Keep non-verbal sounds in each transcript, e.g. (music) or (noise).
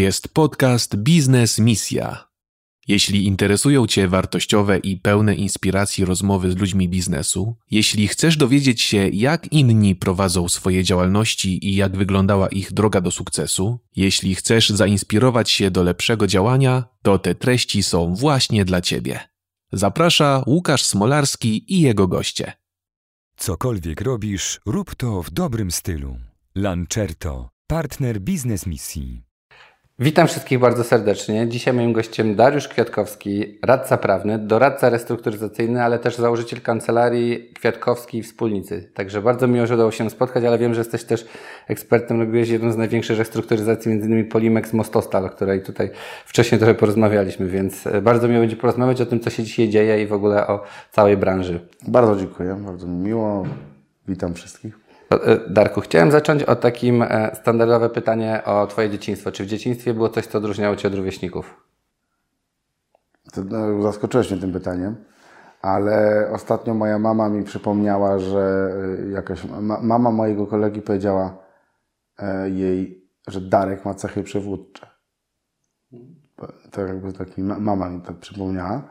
jest podcast Biznes Misja. Jeśli interesują Cię wartościowe i pełne inspiracji rozmowy z ludźmi biznesu, jeśli chcesz dowiedzieć się, jak inni prowadzą swoje działalności i jak wyglądała ich droga do sukcesu, jeśli chcesz zainspirować się do lepszego działania, to te treści są właśnie dla Ciebie. Zaprasza Łukasz Smolarski i jego goście. Cokolwiek robisz, rób to w dobrym stylu. Lancerto, partner biznes misji. Witam wszystkich bardzo serdecznie. Dzisiaj moim gościem Dariusz Kwiatkowski, radca prawny, doradca restrukturyzacyjny, ale też założyciel kancelarii Kwiatkowskiej Wspólnicy. Także bardzo miło, że udało się spotkać, ale wiem, że jesteś też ekspertem, robiłeś jedną z największych restrukturyzacji, między innymi Polimex Mostostal, o której tutaj wcześniej trochę porozmawialiśmy, więc e, bardzo miło będzie porozmawiać o tym, co się dzisiaj dzieje i w ogóle o całej branży. Bardzo dziękuję, bardzo mi miło. Witam wszystkich. Darku, chciałem zacząć od takim e, standardowe pytanie o Twoje dzieciństwo. Czy w dzieciństwie było coś, co odróżniało Cię od rówieśników? To, no, zaskoczyłeś mnie tym pytaniem, ale ostatnio moja mama mi przypomniała, że e, jakaś ma, mama mojego kolegi powiedziała e, jej, że Darek ma cechy przywódcze. To jakby taki mama mi tak przypomniała.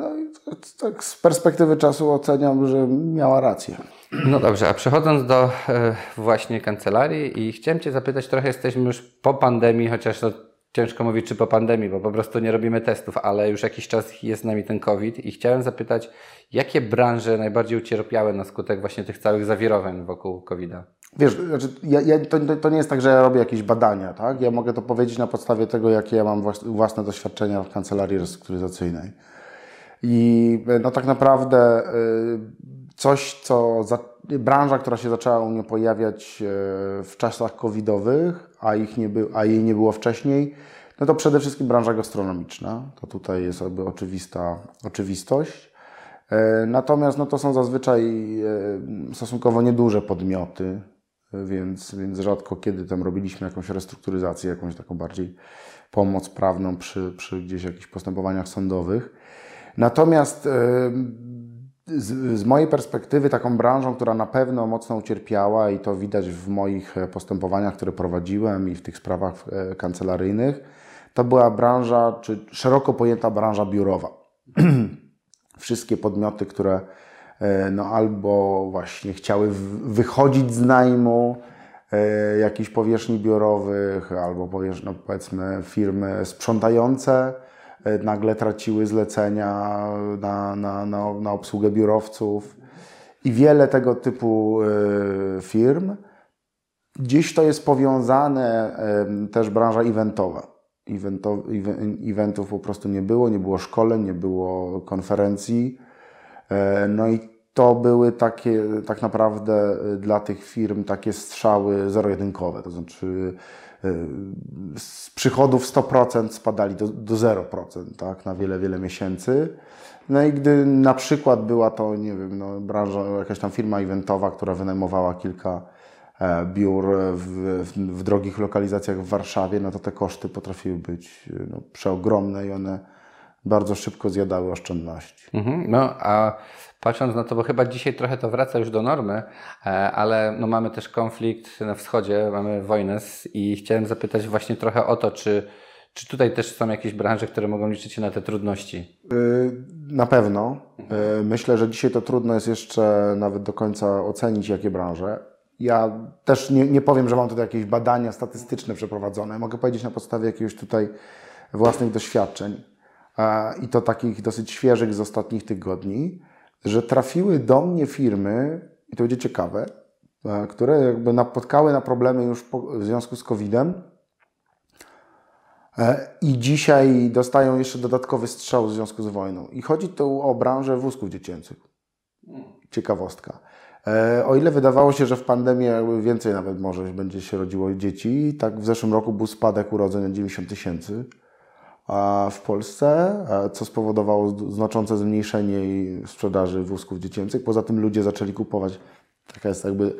No i tak, z perspektywy czasu oceniam, że miała rację. No dobrze, a przechodząc do e, właśnie kancelarii i chciałem Cię zapytać, trochę jesteśmy już po pandemii, chociaż to ciężko mówić czy po pandemii, bo po prostu nie robimy testów, ale już jakiś czas jest z nami ten COVID i chciałem zapytać, jakie branże najbardziej ucierpiały na skutek właśnie tych całych zawirowań wokół COVID-a? Wiesz, znaczy, ja, ja, to, to nie jest tak, że ja robię jakieś badania, tak? Ja mogę to powiedzieć na podstawie tego, jakie ja mam własne doświadczenia w kancelarii restrukturyzacyjnej. I no tak naprawdę coś, co za, branża, która się zaczęła u mnie pojawiać w czasach covidowych, a, ich nie by, a jej nie było wcześniej, no to przede wszystkim branża gastronomiczna. To tutaj jest jakby oczywista oczywistość. Natomiast no to są zazwyczaj stosunkowo nieduże podmioty, więc, więc rzadko kiedy tam robiliśmy jakąś restrukturyzację, jakąś taką bardziej pomoc prawną przy, przy gdzieś jakichś postępowaniach sądowych. Natomiast z, z, mojej perspektywy taką branżą, która na pewno mocno ucierpiała i to widać w moich e, postępowaniach, które prowadziłem i w tych sprawach e, kancelaryjnych, to była branża, czy szeroko pojęta branża biurowa. (clears throat) Wszystkie podmioty, które e, no, albo właśnie chciały wychodzić z najmu jakichś powierzchni biurowych, albo powierzchni, no, powiedzmy firmy sprzątające, E, nagle traciły zlecenia na, na, na, na obsługę biurowców i wiele tego typu e, firm. Dziś to jest powiązane też branża eventowa. Evento, eventów po prostu nie było, nie było szkoleń, nie było konferencji. E, no i to były takie tak naprawdę dla tych firm takie strzały zero-jedynkowe, to znaczy z przychodów 100% spadali do, do 0% tak, na wiele, wiele miesięcy. No i gdy na przykład była to, nie wiem, no, branża, jakaś tam firma eventowa, która wynajmowała kilka e, biur w, w, w, drogich lokalizacjach w Warszawie, no to te koszty potrafiły być no, przeogromne i one bardzo szybko zjadały oszczędności. Mhm, no a patrząc na to, bo chyba dzisiaj trochę to wraca już do normy, e, ale no mamy też konflikt na wschodzie, mamy wojnę i chciałem zapytać właśnie trochę o to, czy, czy tutaj też są jakieś branże, które mogą liczyć się na te trudności? Y, na pewno. Y, myślę, że dzisiaj to trudno jest jeszcze nawet do końca ocenić, jakie branże. Ja też nie, nie powiem, że mam tutaj jakieś badania statystyczne przeprowadzone. Mogę powiedzieć na podstawie jakiegoś tutaj własnych doświadczeń i to takich dosyć świeżych z ostatnich tygodni że trafiły do mnie firmy, i to będzie ciekawe, które jakby napotkały na problemy już w związku z COVID-em e, i dzisiaj dostają jeszcze dodatkowy strzał w związku z wojną. I chodzi tu o branżę wózków dziecięcych. Ciekawostka. E, o ile wydawało się, że w pandemii więcej nawet może będzie się rodziło dzieci, tak w zeszłym roku był spadek urodzeń o 90 tysięcy w Polsce, co spowodowało znaczące zmniejszenie sprzedaży wózków dziecięcych. Poza tym ludzie zaczęli kupować, taka jest jakby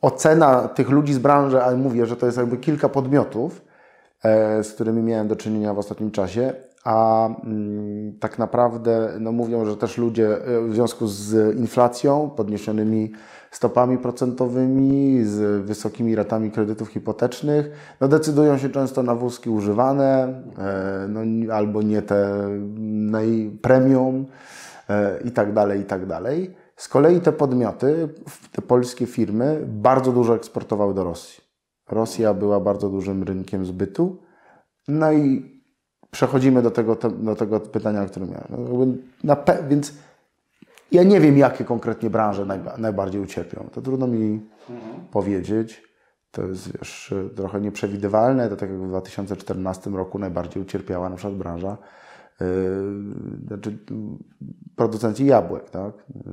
ocena tych ludzi z branży, ale mówię, że to jest jakby kilka podmiotów, e, z którymi miałem do czynienia w ostatnim czasie. A mm, tak naprawdę no mówią, że też ludzie e, w związku z inflacją, podniesionymi stopami procentowymi, z wysokimi ratami kredytów hipotecznych, no decydują się często na wózki używane, e, no, albo nie te najpremium e, i tak dalej, i tak dalej. Z kolei te podmioty, te polskie firmy bardzo dużo eksportowały do Rosji. Rosja była bardzo dużym rynkiem zbytu. No i przechodzimy do tego, do tego pytania, o którym miałem. No, więc ja nie wiem, jakie konkretnie branże najba najbardziej ucierpią. To trudno mi mhm. powiedzieć. To jest wiesz, trochę nieprzewidywalne. To tak jak w 2014 roku najbardziej ucierpiała na przykład branża yy, znaczy, producenci jabłek. Tak? Yy,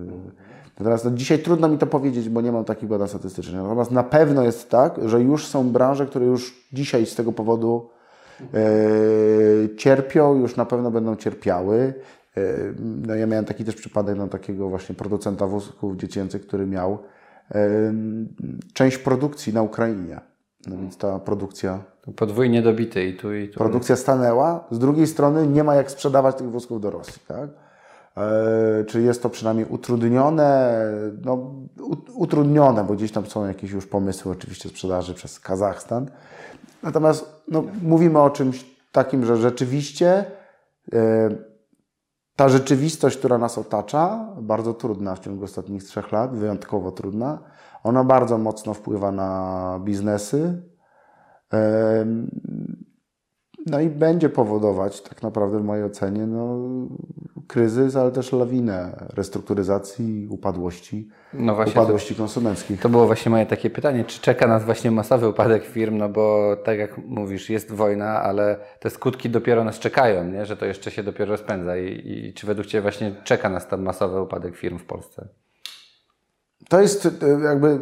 natomiast no, dzisiaj trudno mi to powiedzieć, bo nie mam takich badań statystycznych. Natomiast na pewno jest tak, że już są branże, które już dzisiaj z tego powodu cierpią, już na pewno będą cierpiały. No ja miałem taki też przypadek no, takiego właśnie producenta wózków dziecięcych, który miał część produkcji na Ukrainie. No więc ta produkcja. Podwójnie dobity i tu i tu. Produkcja stanęła. Z drugiej strony nie ma jak sprzedawać tych wózków do Rosji, tak? E, czy jest to przynajmniej utrudnione? No, utrudnione, bo gdzieś tam są jakieś już pomysły oczywiście sprzedaży przez Kazachstan. Natomiast no, mówimy o czymś takim, że rzeczywiście e, ta rzeczywistość, która nas otacza, bardzo trudna w ciągu ostatnich trzech lat, wyjątkowo trudna, ona bardzo mocno wpływa na biznesy. No i będzie powodować, tak naprawdę w mojej ocenie, no, kryzys, ale też lawinę restrukturyzacji, upadłości, no właśnie upadłości to, konsumenckich. To było właśnie moje takie pytanie, czy czeka nas właśnie masowy upadek firm, no bo tak jak mówisz, jest wojna, ale te skutki dopiero nas czekają, nie? że to jeszcze się dopiero rozpędza I, i czy według Ciebie właśnie czeka nas ten masowy upadek firm w Polsce? To jest e, jakby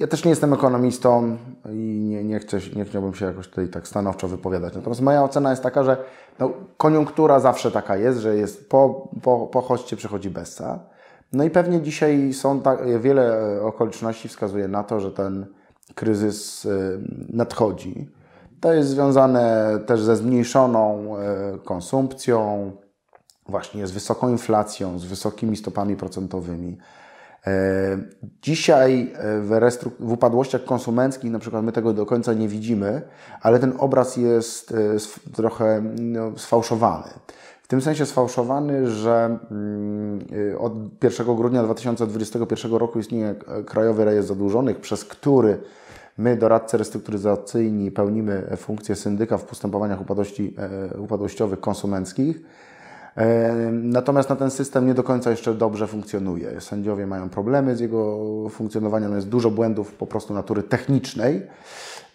ja też nie jestem ekonomistą i nie, nie, chcę, nie chciałbym się jakoś tutaj tak stanowczo wypowiadać. Natomiast moja ocena jest taka, że no, koniunktura zawsze taka jest, że jest po, po, po hoście przychodzi bessa. No i pewnie dzisiaj są tak, wiele okoliczności wskazuje na to, że ten kryzys y, nadchodzi. To jest związane też ze zmniejszoną y, konsumpcją, właśnie z wysoką inflacją, z wysokimi stopami procentowymi. E, dzisiaj e, w, w upadłościach konsumenckich, na przykład my tego do końca nie widzimy, ale ten obraz jest e, trochę no, sfałszowany. W tym sensie sfałszowany, że mm, od 1 grudnia 2021 roku istnieje Krajowy Rejestr Zadłużonych, przez który my, doradcy restrukturyzacyjni, pełnimy funkcję syndyka w postępowaniach upadłości, upadłościowych konsumenckich. Natomiast na ten system nie do końca jeszcze dobrze funkcjonuje. Sędziowie mają problemy z jego funkcjonowaniem, jest dużo błędów po prostu natury technicznej,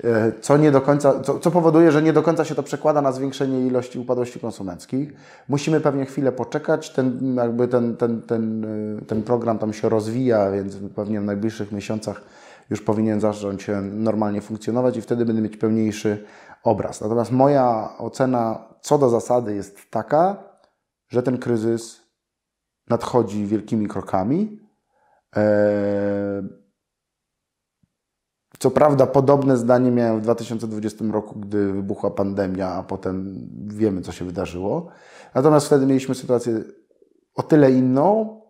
e, co, nie do końca, co, co powoduje, że nie do końca się to przekłada na zwiększenie ilości upadłości konsumenckich. Musimy pewnie chwilę poczekać, ten, jakby ten, ten, ten, e, ten program tam się rozwija, więc pewnie w najbliższych miesiącach już powinien zacząć normalnie funkcjonować i wtedy będę mieć pełniejszy obraz. Natomiast moja ocena co do zasady jest taka, że ten kryzys nadchodzi wielkimi krokami. E, co prawda, podobne zdanie miałem w 2020 roku, gdy wybuchła pandemia, a potem wiemy, co się wydarzyło. Natomiast wtedy mieliśmy sytuację o tyle inną,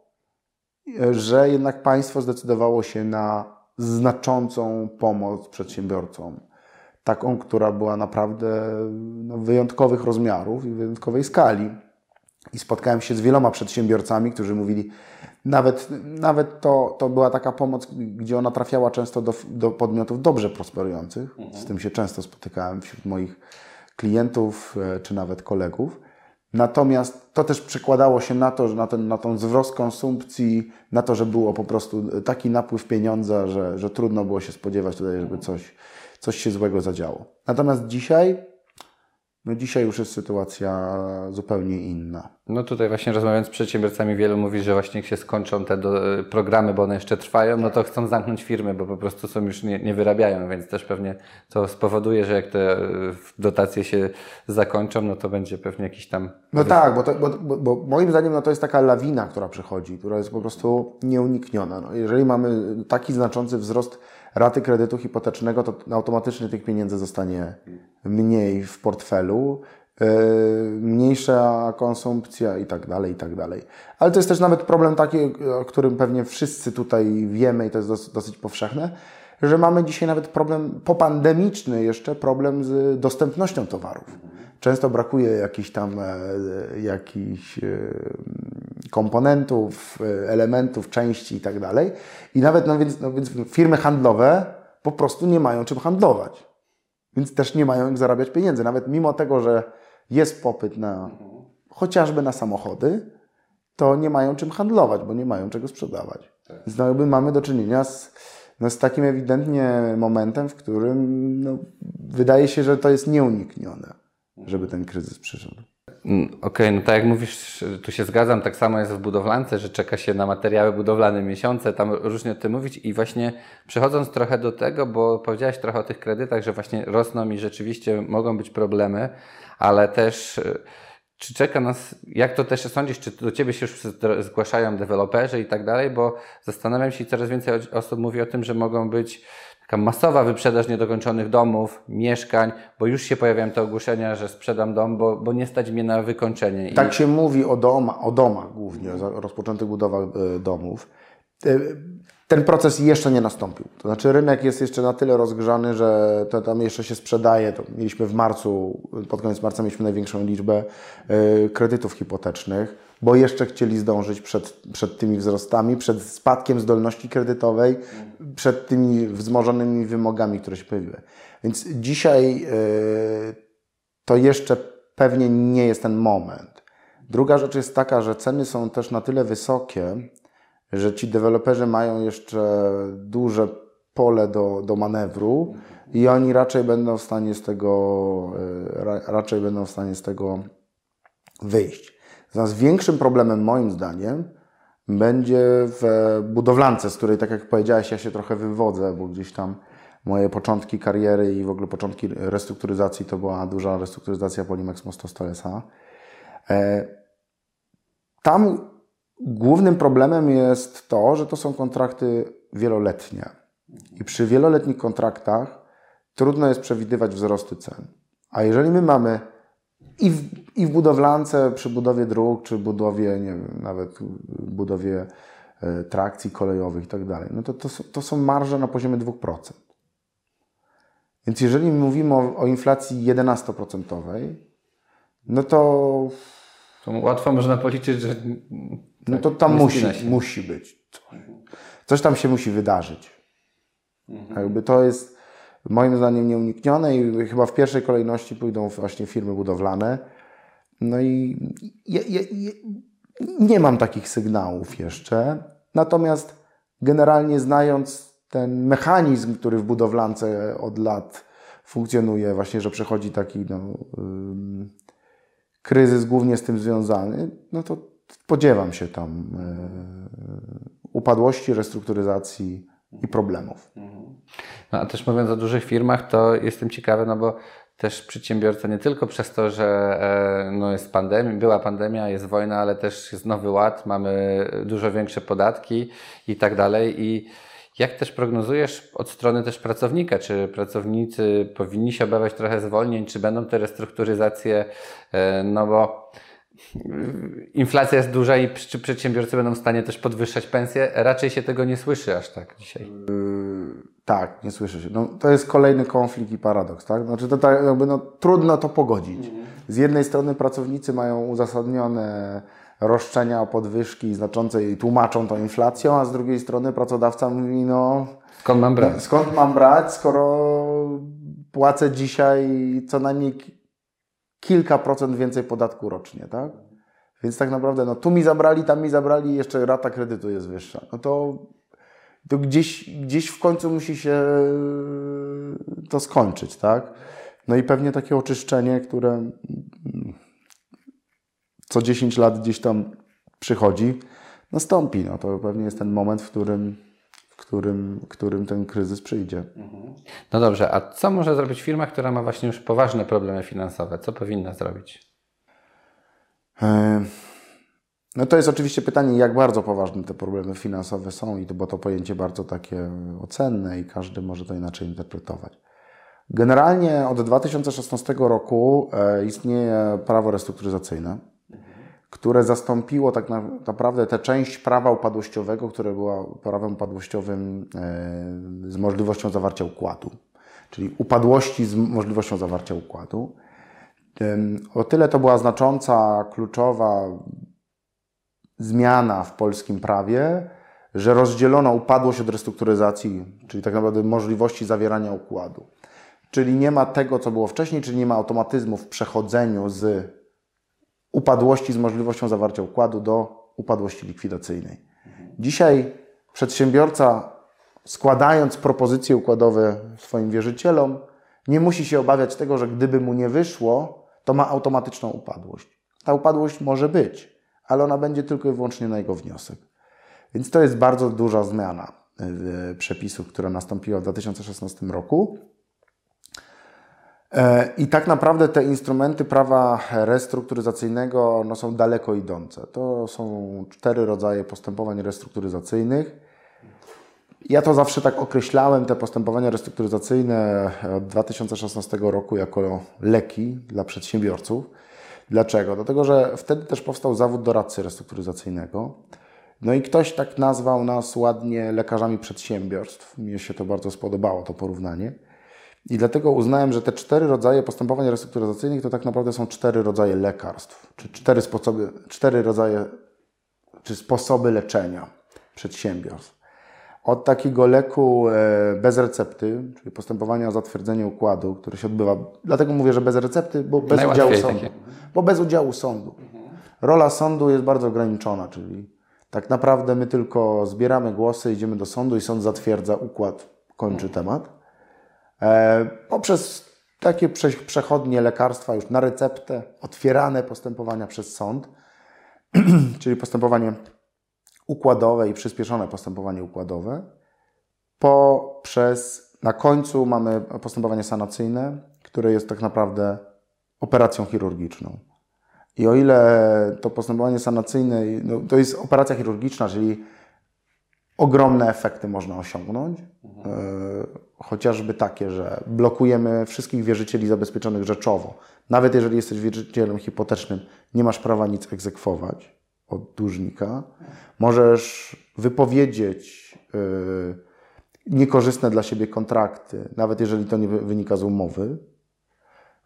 że jednak państwo zdecydowało się na znaczącą pomoc przedsiębiorcom. Taką, która była naprawdę no, wyjątkowych rozmiarów i wyjątkowej skali. I spotkałem się z wieloma przedsiębiorcami, którzy mówili, nawet, nawet to, to była taka pomoc, gdzie ona trafiała często do, do podmiotów dobrze prosperujących. Mhm. Z tym się często spotykałem wśród moich klientów e, czy nawet kolegów. Natomiast to też przekładało się na to, że na ten, na ten wzrost konsumpcji, na to, że było po prostu taki napływ pieniądza, że, że trudno było się spodziewać tutaj, żeby coś, coś się złego zadziało. Natomiast dzisiaj no dzisiaj już jest sytuacja zupełnie inna. No tutaj właśnie rozmawiając z przedsiębiorcami, wielu mówi, że właśnie jak się skończą te do, programy, bo one jeszcze trwają, no to chcą zamknąć firmy, bo po prostu są już nie, nie wyrabiają, więc też pewnie to spowoduje, że jak te dotacje się zakończą, no to będzie pewnie jakiś tam... No tak, bo, to, bo, bo, bo, moim zdaniem no to jest taka lawina, która przychodzi, która jest po prostu nieunikniona. No, jeżeli mamy taki znaczący wzrost raty kredytu hipotecznego, to automatycznie tych pieniędzy zostanie mniej w portfelu yy, mniejsza konsumpcja i tak dalej, i tak dalej. Ale to jest też nawet problem taki, o którym pewnie wszyscy tutaj wiemy i to jest dosyć powszechne, że mamy dzisiaj nawet problem popandemiczny jeszcze, problem z dostępnością towarów. Często brakuje jakichś tam e, jakichś e, komponentów, e, elementów, części i tak dalej. I nawet, no więc, no więc firmy handlowe po prostu nie mają czym handlować. Więc też nie mają jak zarabiać pieniędzy. Nawet mimo tego, że jest popyt na chociażby na samochody, to nie mają czym handlować, bo nie mają czego sprzedawać. Tak. Więc no, mamy do czynienia z, no, z takim ewidentnie momentem, w którym no, wydaje się, że to jest nieuniknione, żeby ten kryzys przyszedł. Mm, okej, okay, no tak jak mówisz, tu się zgadzam, tak samo jest w budowlance, że czeka się na materiały budowlane miesiące, tam różnie o tym mówić i właśnie przechodząc trochę do tego, bo powiedziałeś trochę o tych kredytach, że właśnie rosną i rzeczywiście mogą być problemy, ale też czy czeka nas, jak to też sądzisz, czy do Ciebie się już zgłaszają deweloperzy i tak dalej, bo zastanawiam się i coraz więcej osób mówi o tym, że mogą być taka masowa wyprzedaż niedokończonych domów, mieszkań, bo już się pojawiają te ogłoszenia, że sprzedam dom, bo, bo nie stać mnie na wykończenie. Tak się mówi o, doma, o domach głównie, o rozpoczętych budowach e, domów. Ten proces jeszcze nie nastąpił. To znaczy rynek jest jeszcze na tyle rozgrzany, że to tam jeszcze się sprzedaje. To mieliśmy w marcu, pod koniec marca mieliśmy największą liczbę e, kredytów hipotecznych, bo jeszcze chcieli zdążyć przed, przed tymi wzrostami, przed spadkiem zdolności kredytowej, przed tymi wzmożonymi wymogami, które się pojawiły. Więc dzisiaj e, to jeszcze pewnie nie jest ten moment. Druga rzecz jest taka, że ceny są też na tyle wysokie, że ci deweloperzy mają jeszcze duże pole do, do manewru i oni raczej będą w stanie z tego, e, raczej będą w stanie z tego wyjść. Natomiast większym problemem moim zdaniem będzie w budowlance, z której, tak jak powiedziałeś, ja się trochę wywodzę, bo gdzieś tam moje początki kariery i w ogóle początki restrukturyzacji to była duża restrukturyzacja Polimex Mostostolesa. E, tam Głównym problemem jest to, że to są kontrakty wieloletnie. I przy wieloletnich kontraktach trudno jest przewidywać wzrosty cen. A jeżeli my mamy i w, i w budowlance, przy budowie dróg, czy budowie, nie wiem, nawet budowie e, trakcji kolejowych i tak dalej, no to, to, to są marże na poziomie 2%. Więc jeżeli mówimy o, o inflacji 11%, no to to łatwo można policzyć, że. No to tam musi, musi być. Coś tam się musi wydarzyć. Mhm. Jakby to jest moim zdaniem nieuniknione i chyba w pierwszej kolejności pójdą właśnie firmy budowlane. No i ja, ja, ja nie mam takich sygnałów jeszcze. Natomiast generalnie znając ten mechanizm, który w budowlance od lat funkcjonuje, właśnie, że przechodzi taki no, kryzys głównie z tym związany, no to spodziewam się tam e, upadłości, restrukturyzacji i problemów. No, a też mówiąc o dużych firmach, to jestem ciekawy, no bo też przedsiębiorca nie tylko przez to, że e, no jest pandemia, była pandemia, jest wojna, ale też jest nowy ład, mamy dużo większe podatki i tak dalej. I jak też prognozujesz od strony też pracownika, czy pracownicy powinni się obawiać trochę zwolnień, czy będą te restrukturyzacje, e, no bo inflacja jest duża i czy przedsiębiorcy będą w stanie też podwyższać pensje? Raczej się tego nie słyszy aż tak dzisiaj. Yy, tak, nie słyszy się. No, to jest kolejny konflikt i paradoks, tak? Znaczy to tak jakby no, trudno to pogodzić. Mhm. Z jednej strony pracownicy mają uzasadnione roszczenia o podwyżki znaczące i tłumaczą to inflacją, a z drugiej strony pracodawca mówi, no... Skąd mam brać? Skąd mam brać, skoro płacę dzisiaj co najmniej kilka procent więcej podatku rocznie, tak? Więc tak naprawdę, no tu mi zabrali, tam mi zabrali jeszcze rata kredytu jest wyższa. No to, to gdzieś, gdzieś w końcu musi się to skończyć, tak? No i pewnie takie oczyszczenie, które co 10 lat gdzieś tam przychodzi, nastąpi. No to pewnie jest ten moment, w którym, w którym, w którym ten kryzys przyjdzie. Mhm. No dobrze, a co może zrobić firma, która ma właśnie już poważne problemy finansowe? Co powinna zrobić? E, no to jest oczywiście pytanie, jak bardzo poważne te problemy finansowe są, i to, bo to pojęcie bardzo takie ocenne i każdy może to inaczej interpretować. Generalnie od 2016 roku e, istnieje prawo restrukturyzacyjne, które zastąpiło tak naprawdę tę część prawa upadłościowego, które było prawem upadłościowym e, z możliwością zawarcia układu, czyli upadłości z możliwością zawarcia układu. O tyle to była znacząca, kluczowa zmiana w polskim prawie, że rozdzielono upadłość od restrukturyzacji, czyli tak naprawdę możliwości zawierania układu. Czyli nie ma tego, co było wcześniej, czyli nie ma automatyzmu w przechodzeniu z upadłości z możliwością zawarcia układu do upadłości likwidacyjnej. Dzisiaj przedsiębiorca, składając propozycje układowe swoim wierzycielom, nie musi się obawiać tego, że gdyby mu nie wyszło, to ma automatyczną upadłość. Ta upadłość może być, ale ona będzie tylko i wyłącznie na jego wniosek. Więc to jest bardzo duża zmiana y, przepisów, która nastąpiła w 2016 roku. E, I tak naprawdę te instrumenty prawa restrukturyzacyjnego no, są daleko idące. To są cztery rodzaje postępowań restrukturyzacyjnych. Ja to zawsze tak określałem, te postępowania restrukturyzacyjne od 2016 roku jako leki dla przedsiębiorców. Dlaczego? Dlatego, że wtedy też powstał zawód doradcy restrukturyzacyjnego. No i ktoś tak nazwał nas ładnie lekarzami przedsiębiorstw. Mnie się to bardzo spodobało, to porównanie. I dlatego uznałem, że te cztery rodzaje postępowań restrukturyzacyjnych to tak naprawdę są cztery rodzaje lekarstw, czy cztery sposoby, cztery rodzaje, czy sposoby leczenia przedsiębiorstw. Od takiego leku e, bez recepty, czyli postępowania o zatwierdzenie układu, które się odbywa, dlatego mówię, że bez recepty, bo bez udziału sądu. Takie. Bo bez udziału sądu. Rola sądu jest bardzo ograniczona, czyli tak naprawdę my tylko zbieramy głosy, idziemy do sądu i sąd zatwierdza układ, kończy temat. E, poprzez takie przechodnie lekarstwa już na receptę, otwierane postępowania przez sąd, (clears throat) czyli postępowanie układowe i przyspieszone postępowanie układowe. Poprzez, na końcu mamy postępowanie sanacyjne, które jest tak naprawdę operacją chirurgiczną. I o ile to postępowanie sanacyjne no, to jest operacja chirurgiczna, czyli ogromne efekty można osiągnąć, mhm. chociażby takie, że blokujemy wszystkich wierzycieli zabezpieczonych rzeczowo. Nawet jeżeli jesteś wierzycielem hipotecznym, nie masz prawa nic egzekwować od dłużnika. Możesz wypowiedzieć yy, niekorzystne dla siebie kontrakty, nawet jeżeli to nie wynika z umowy.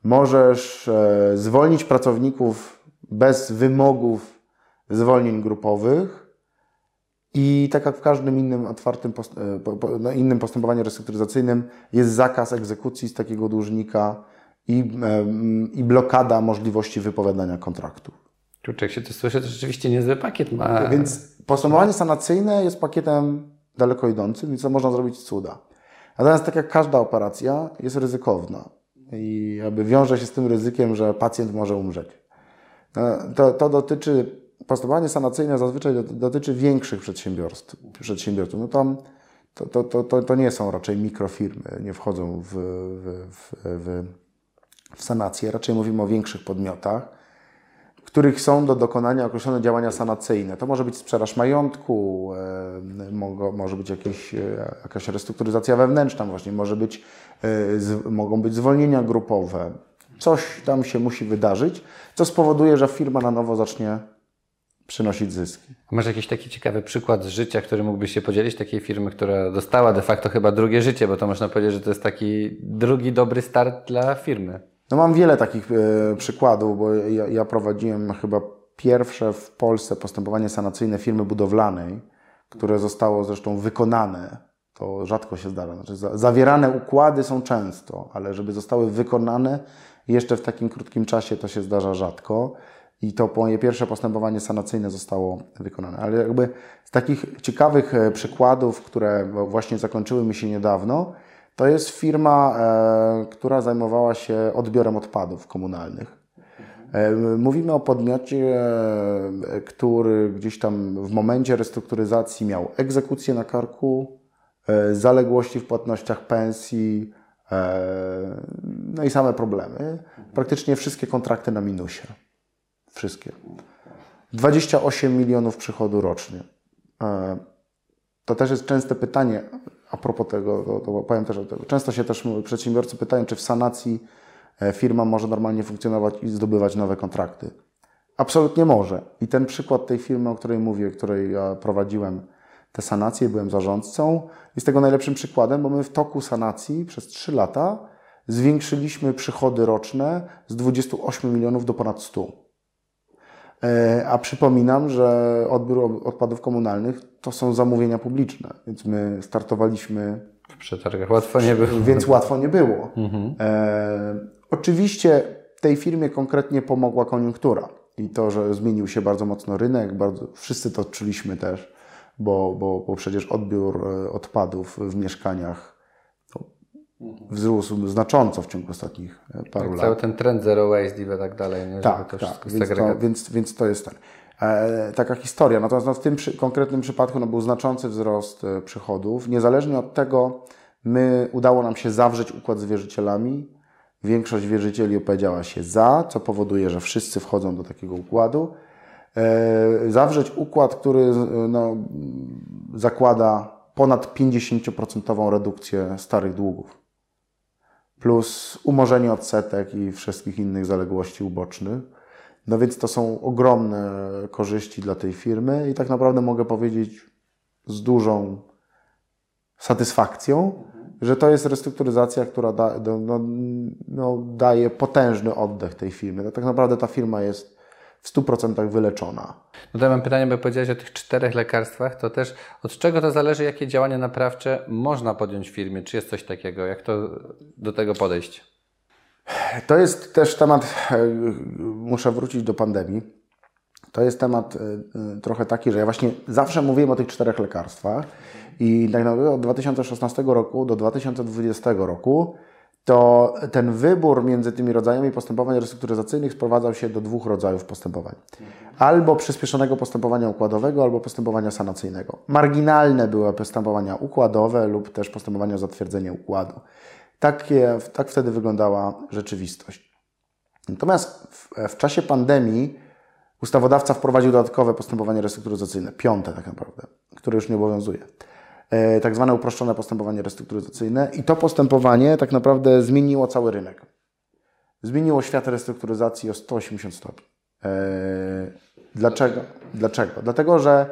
Możesz yy, zwolnić pracowników bez wymogów zwolnień grupowych. I tak jak w każdym innym otwartym post no, innym postępowaniu restrukturyzacyjnym jest zakaz egzekucji z takiego dłużnika i, i blokada możliwości wypowiadania kontraktu. Kurczę, jak się to słyszy, to rzeczywiście niezły pakiet ma. Więc postępowanie sanacyjne jest pakietem daleko idącym, więc można zrobić cuda. Natomiast tak jak każda operacja, jest ryzykowna i jakby wiąże się z tym ryzykiem, że pacjent może umrzeć. No, to, to dotyczy, postępowanie sanacyjne zazwyczaj dotyczy większych przedsiębiorstw. przedsiębiorców. No tam to, to, to, to, to nie są raczej mikrofirmy, nie wchodzą w, w, w, w, w sanację, raczej mówimy o większych podmiotach których są do dokonania określone działania sanacyjne. To może być sprzedaż majątku, e, może być jakieś, e, jakaś restrukturyzacja wewnętrzna, właśnie może być, e, mogą być zwolnienia grupowe. Coś tam się musi wydarzyć, co spowoduje, że firma na nowo zacznie przynosić zyski. Masz jakiś taki ciekawy przykład z życia, który mógłbyś się podzielić, takiej firmy, która dostała de facto chyba drugie życie, bo to można powiedzieć, że to jest taki drugi dobry start dla firmy. No mam wiele takich e, przykładów, bo ja, ja, prowadziłem chyba pierwsze w Polsce postępowanie sanacyjne firmy budowlanej, które zostało zresztą wykonane. To rzadko się zdarza. Znaczy, za, zawierane układy są często, ale żeby zostały wykonane jeszcze w takim krótkim czasie to się zdarza rzadko. I to moje pierwsze postępowanie sanacyjne zostało wykonane. Ale jakby z takich ciekawych e, przykładów, które właśnie zakończyły mi się niedawno, to jest firma, e, która zajmowała się odbiorem odpadów komunalnych. E, mówimy o podmiocie, który gdzieś tam w momencie restrukturyzacji miał egzekucję na karku, zaległości w płatnościach pensji, no i same problemy. Praktycznie wszystkie kontrakty na minusie. Wszystkie. 28 milionów przychodu rocznie. To też jest częste pytanie, a propos tego, to, to powiem też o tym. Często się też przedsiębiorcy pytają, czy w sanacji e, firma może normalnie funkcjonować i zdobywać nowe kontrakty. Absolutnie może. I ten przykład tej firmy, o której mówię, której ja prowadziłem te sanacje, byłem zarządcą, jest tego najlepszym przykładem, bo my w toku sanacji przez 3 lata zwiększyliśmy przychody roczne z 28 milionów do ponad 100. E, a przypominam, że odbiór odpadów komunalnych to są zamówienia publiczne, więc my startowaliśmy. W przetargach łatwo nie było. Więc łatwo nie było. Mhm. E, oczywiście tej firmie konkretnie pomogła koniunktura i to, że zmienił się bardzo mocno rynek, bardzo, wszyscy to odczuliśmy też, bo, bo, bo przecież odbiór e, odpadów w mieszkaniach wzrósł znacząco w ciągu ostatnich e, paru tak, lat. Cały ten trend zero waste i tak dalej. Nie? Tak, tak. Więc to, więc, więc to jest ten. E, taka historia. Natomiast no, w tym przy, konkretnym przypadku no, był znaczący wzrost e, przychodów. Niezależnie od tego, my udało nam się zawrzeć układ z wierzycielami. Większość wierzycieli opowiedziała się za, co powoduje, że wszyscy wchodzą do takiego układu. E, zawrzeć układ, który no, zakłada ponad 50% redukcję starych długów plus umorzenie odsetek i wszystkich innych zaległości ubocznych. No więc to są ogromne korzyści dla tej firmy i tak naprawdę mogę powiedzieć z dużą satysfakcją, że to jest restrukturyzacja, która da, no, no, daje potężny oddech tej firmy. No, tak naprawdę ta firma jest w 100% wyleczona. No to ja mam pytanie, bo powiedziałeś o tych czterech lekarstwach, to też od czego to zależy, jakie działania naprawcze można podjąć w firmie? Czy jest coś takiego? Jak to do tego podejść? To jest też temat, e, muszę wrócić do pandemii. To jest temat e, e, trochę taki, że ja właśnie zawsze mówiłem o tych czterech lekarstwach i tak naprawdę od 2016 roku do 2020 roku to ten wybór między tymi rodzajami postępowań restrukturyzacyjnych sprowadzał się do dwóch rodzajów postępowań. Albo przyspieszonego postępowania układowego, albo postępowania sanacyjnego. Marginalne były postępowania układowe lub też postępowania o zatwierdzenie układu. Takie, tak wtedy wyglądała rzeczywistość. Natomiast w, w czasie pandemii ustawodawca wprowadził dodatkowe postępowanie restrukturyzacyjne, piąte tak naprawdę, które już nie obowiązuje. E, tak zwane uproszczone postępowanie restrukturyzacyjne i to postępowanie tak naprawdę zmieniło cały rynek. Zmieniło świat restrukturyzacji o 180 stopni. E, dlaczego? Dlaczego? Dlatego, że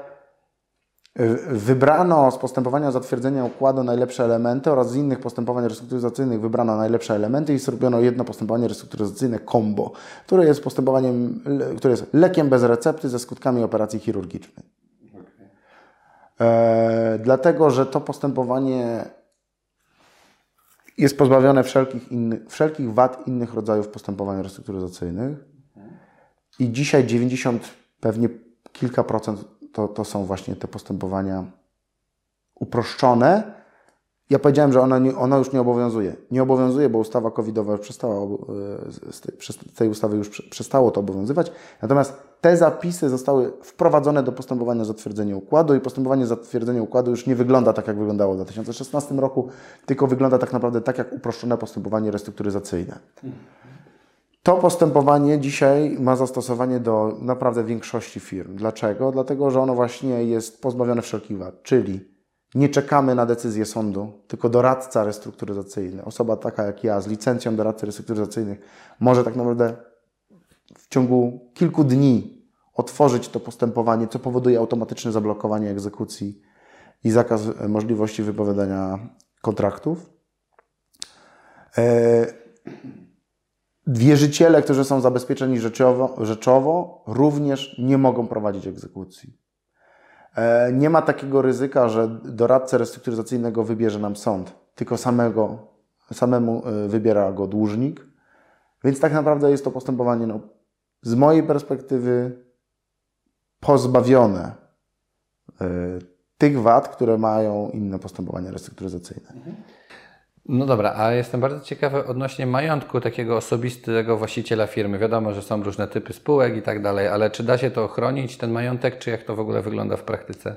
wybrano z postępowania zatwierdzenia układu najlepsze elementy oraz z innych postępowań restrukturyzacyjnych wybrano najlepsze elementy i zrobiono jedno postępowanie restrukturyzacyjne combo, które jest postępowaniem, które jest lekiem bez recepty ze skutkami operacji chirurgicznej. E, dlatego, że to postępowanie jest pozbawione wszelkich, innych, wszelkich wad innych rodzajów postępowań restrukturyzacyjnych. I dzisiaj 90, pewnie kilka procent to, to są właśnie te postępowania uproszczone, ja powiedziałem, że ona, nie, ona już nie obowiązuje. Nie obowiązuje, bo ustawa covidowa już przestała, e, z tej, ustawy już przestało to obowiązywać. Natomiast te zapisy zostały wprowadzone do postępowania zatwierdzenia układu i postępowanie zatwierdzenia układu już nie wygląda tak, jak wyglądało w 2016 roku, tylko wygląda tak naprawdę tak, jak uproszczone postępowanie restrukturyzacyjne. To postępowanie dzisiaj ma zastosowanie do naprawdę większości firm. Dlaczego? Dlatego, że ono właśnie jest pozbawione wszelkich wad, czyli nie czekamy na decyzję sądu, tylko doradca restrukturyzacyjny, osoba taka jak ja z licencją doradcy restrukturyzacyjnych może tak naprawdę w ciągu kilku dni otworzyć to postępowanie, co powoduje automatyczne zablokowanie egzekucji i zakaz możliwości wypowiadania kontraktów. E, wierzyciele, którzy są zabezpieczeni rzeczowo, rzeczowo, również nie mogą prowadzić egzekucji. E, nie ma takiego ryzyka, że doradcę restrukturyzacyjnego wybierze nam sąd, tylko samego, samemu e, wybiera go dłużnik. Więc tak naprawdę jest to postępowanie no, z mojej perspektywy pozbawione y, tych wad, które mają inne postępowania restrukturyzacyjne. Mhm. No dobra, a jestem bardzo ciekawy odnośnie majątku takiego osobistego właściciela firmy. Wiadomo, że są różne typy spółek i tak dalej, ale czy da się to ochronić, ten majątek, czy jak to w ogóle wygląda w praktyce?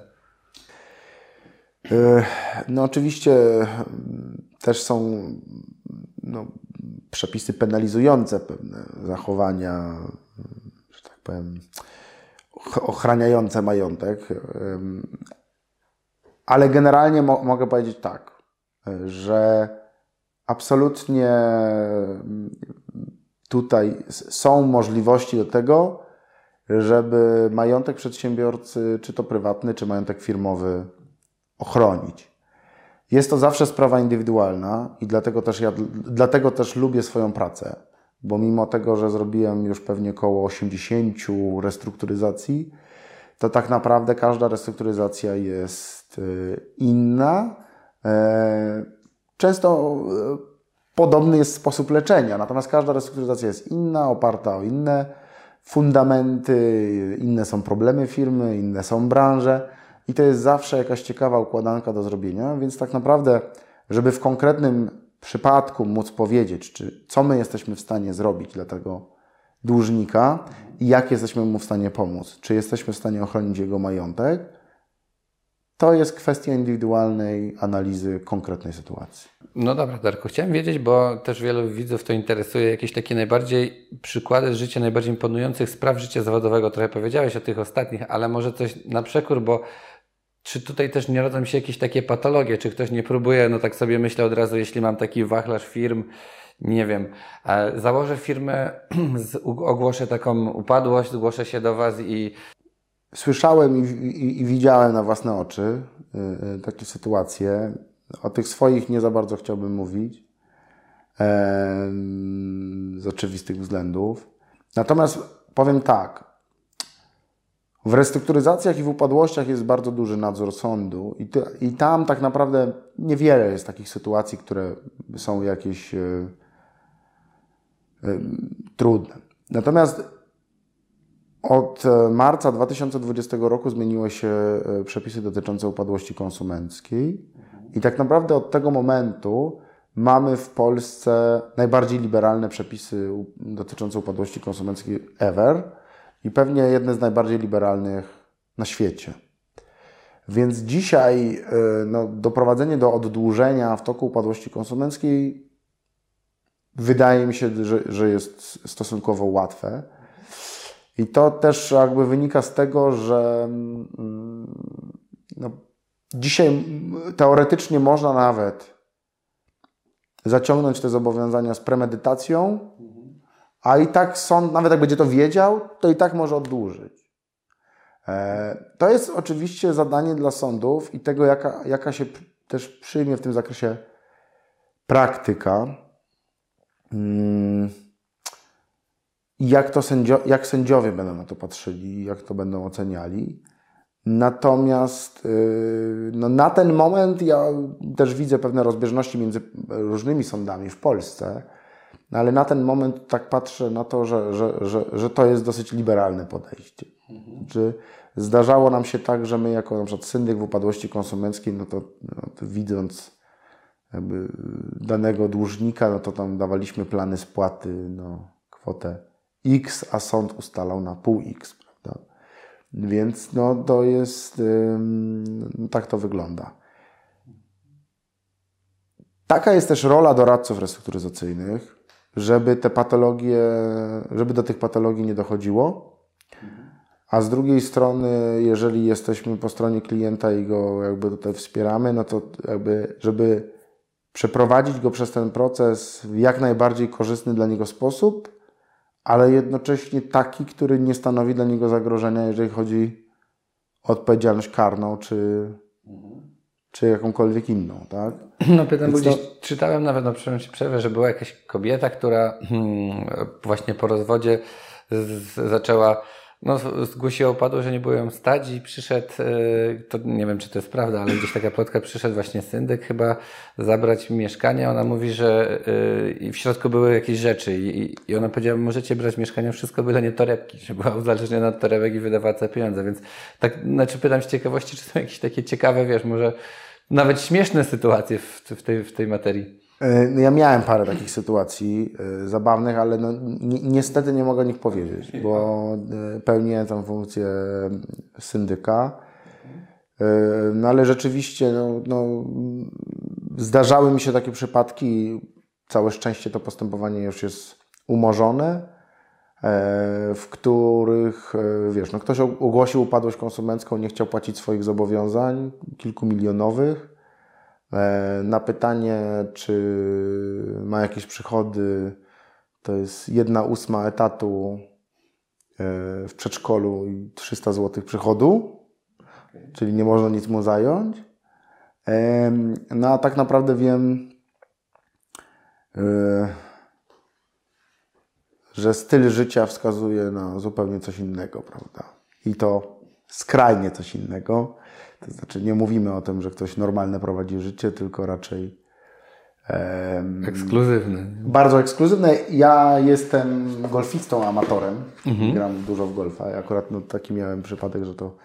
E, no oczywiście też są no, przepisy penalizujące pewne zachowania, że tak powiem, ochraniające majątek. Ale generalnie mo mogę powiedzieć tak że absolutnie mm, tutaj są możliwości do tego, żeby majątek przedsiębiorcy, czy to prywatny, czy majątek firmowy, ochronić. Jest to zawsze sprawa indywidualna i dlatego też ja dlatego też lubię swoją pracę, bo mimo tego, że zrobiłem już pewnie około 80 restrukturyzacji, to tak naprawdę każda restrukturyzacja jest y, inna. E, często y, podobny jest sposób leczenia, natomiast każda restrukturyzacja jest inna, oparta o inne fundamenty, inne są problemy firmy, inne są branże i to jest zawsze jakaś ciekawa układanka do zrobienia, więc tak naprawdę, żeby w konkretnym przypadku móc powiedzieć, czy co my jesteśmy w stanie zrobić dla tego dłużnika i jak jesteśmy mu w stanie pomóc, czy jesteśmy w stanie ochronić jego majątek, to jest kwestia indywidualnej analizy konkretnej sytuacji. No dobra, Darku, chciałem wiedzieć, bo też wielu widzów to interesuje, jakieś takie najbardziej przykłady z życia, najbardziej imponujących spraw życia zawodowego. Trochę powiedziałeś o tych ostatnich, ale może coś na przekór, bo czy tutaj też nie rodzą się jakieś takie patologie? Czy ktoś nie próbuje, no tak sobie myślę od razu, jeśli mam taki wachlarz firm, nie wiem, założę firmę, (clears throat) ogłoszę taką upadłość, zgłoszę się do Was i Słyszałem i, i, i, widziałem na własne oczy y, y, takie sytuacje. O tych swoich nie za bardzo chciałbym mówić z oczywistych względów. Natomiast powiem tak. W restrukturyzacjach i w upadłościach jest bardzo duży nadzór sądu, i, i tam tak naprawdę niewiele jest takich sytuacji, które są jakieś y, trudne. Natomiast od e, marca 2020 roku zmieniły się e, przepisy dotyczące upadłości konsumenckiej i tak naprawdę od tego momentu mamy w Polsce najbardziej liberalne przepisy dotyczące upadłości konsumenckiej ever i pewnie jedne z najbardziej liberalnych na świecie. Więc dzisiaj e, no, doprowadzenie do oddłużenia w toku upadłości konsumenckiej wydaje mi się, że, że jest stosunkowo łatwe. I to też jakby wynika z tego, że mm, no, dzisiaj teoretycznie można nawet zaciągnąć te zobowiązania z premedytacją, a i tak sąd, nawet jak będzie to wiedział, to i tak może oddłużyć. E, to jest oczywiście zadanie dla sądów i tego, jaka, jaka się też przyjmie w tym zakresie praktyka. Hmm jak, to sędzio, jak sędziowie będą na to patrzyli, jak to będą oceniali. Natomiast yy, no, na ten moment ja też widzę pewne rozbieżności między różnymi sądami w Polsce, no, ale na ten moment tak patrzę na to, że, że, że, że to jest dosyć liberalne podejście. Mhm. Czy zdarzało nam się tak, że my jako na przykład syndyk w upadłości konsumenckiej, no to, no to widząc danego dłużnika, no to tam dawaliśmy plany spłaty, no, kwotę x, a sąd ustalał na pół x, prawda? Więc no, to jest, tak to wygląda. Taka jest też rola doradców restrukturyzacyjnych, żeby te patologie, żeby do tych patologii nie dochodziło. A z drugiej strony, jeżeli jesteśmy po stronie klienta i go jakby tutaj wspieramy, no to jakby, żeby przeprowadzić go przez ten proces w jak najbardziej korzystny dla niego sposób, ale jednocześnie taki, który nie stanowi dla niego zagrożenia, jeżeli chodzi o odpowiedzialność karną, czy, czy jakąkolwiek inną, tak? No pytam, bo gdzieś czytałem nawet, no przerwę, że była jakaś kobieta, która hmm, właśnie po rozwodzie z, zaczęła no, zgłosiła upadło, że nie było ją stać i przyszedł, e, to nie wiem, czy to jest prawda, ale gdzieś taka plotka, przyszedł właśnie syndyk chyba zabrać mieszkanie. Ona mówi, że e, w środku były jakieś rzeczy i ona powiedziała, możecie brać mieszkanie, wszystko byle nie torebki, że była uzależniona od torebek i wydawała te pieniądze, więc tak, znaczy pytam z ciekawości, czy są jakieś takie ciekawe, wiesz, może nawet śmieszne sytuacje w, w, tej, w tej materii. E, no ja miałem parę takich sytuacji y, zabawnych, ale no, ni niestety nie mogę o nich powiedzieć, bo y, pełnię tę funkcję syndyka. No ale rzeczywiście no, no, zdarzały mi się takie przypadki. Całe szczęście to postępowanie już jest umorzone, w których wiesz, no, ktoś ogłosił upadłość konsumencką, nie chciał płacić swoich zobowiązań kilkumilionowych E, na pytanie, czy ma jakieś przychody, to jest jedna ósma etatu e, w przedszkolu i 300 zł przychodu, czyli nie można nic mu zająć. E, no a tak naprawdę wiem, że styl życia wskazuje na zupełnie coś innego, prawda? I to skrajnie coś innego. To znaczy nie mówimy o tym, że ktoś normalne prowadzi życie, tylko raczej um, ekskluzywny. Bardzo ekskluzywne. Ja jestem golfistą, amatorem. Mhm. Gram dużo w golfa. I akurat no, taki miałem przypadek, że to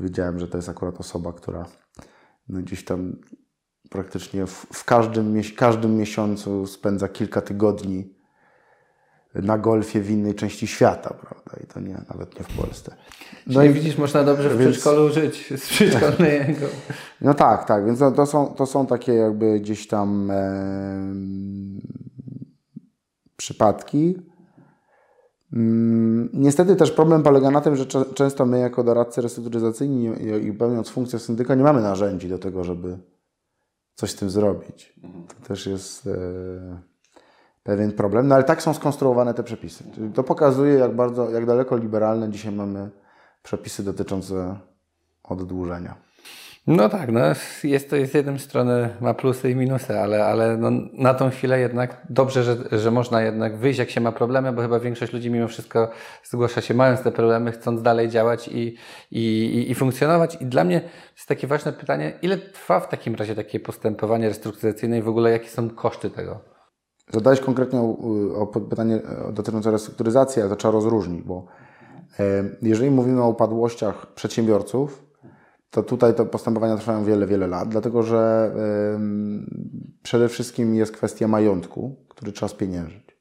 wiedziałem, że to jest akurat osoba, która no, gdzieś tam praktycznie w, w każdym, każdym miesiącu spędza kilka tygodni na golfie w innej części świata, prawda? I to nie, nawet nie w Polsce. No Czyli i widzisz, można dobrze w więc... przedszkolu żyć (laughs) z przedszkolnego. (laughs) No tak, tak, więc to, to, są, to są takie jakby gdzieś tam e, przypadki. Mm, niestety też problem polega na tym, że często my jako doradcy restrukturyzacyjni i pełniąc funkcję syndyka nie mamy narzędzi do tego, żeby coś z tym zrobić. To też jest... E, pewien problem, no ale tak są skonstruowane te przepisy. To pokazuje, jak bardzo, jak daleko liberalne dzisiaj mamy przepisy dotyczące oddłużenia. No tak, no jest to jest jednym strony ma plusy i minusy, ale, ale no na tą chwilę jednak dobrze, że, że można jednak wyjść, jak się ma problemy, bo chyba większość ludzi mimo wszystko zgłasza się mając te problemy, chcąc dalej działać i, i, i funkcjonować. I dla mnie jest takie ważne pytanie, ile trwa w takim razie takie postępowanie restrukturyzacyjne i w ogóle jakie są koszty tego? Zadałeś konkretnie o, o pytanie dotyczące restrukturyzacji, ale to trzeba rozróżnić, bo e, jeżeli mówimy o upadłościach przedsiębiorców, to tutaj te postępowania trwają wiele, wiele lat, dlatego że przede wszystkim jest kwestia majątku, który trzeba spieniężyć.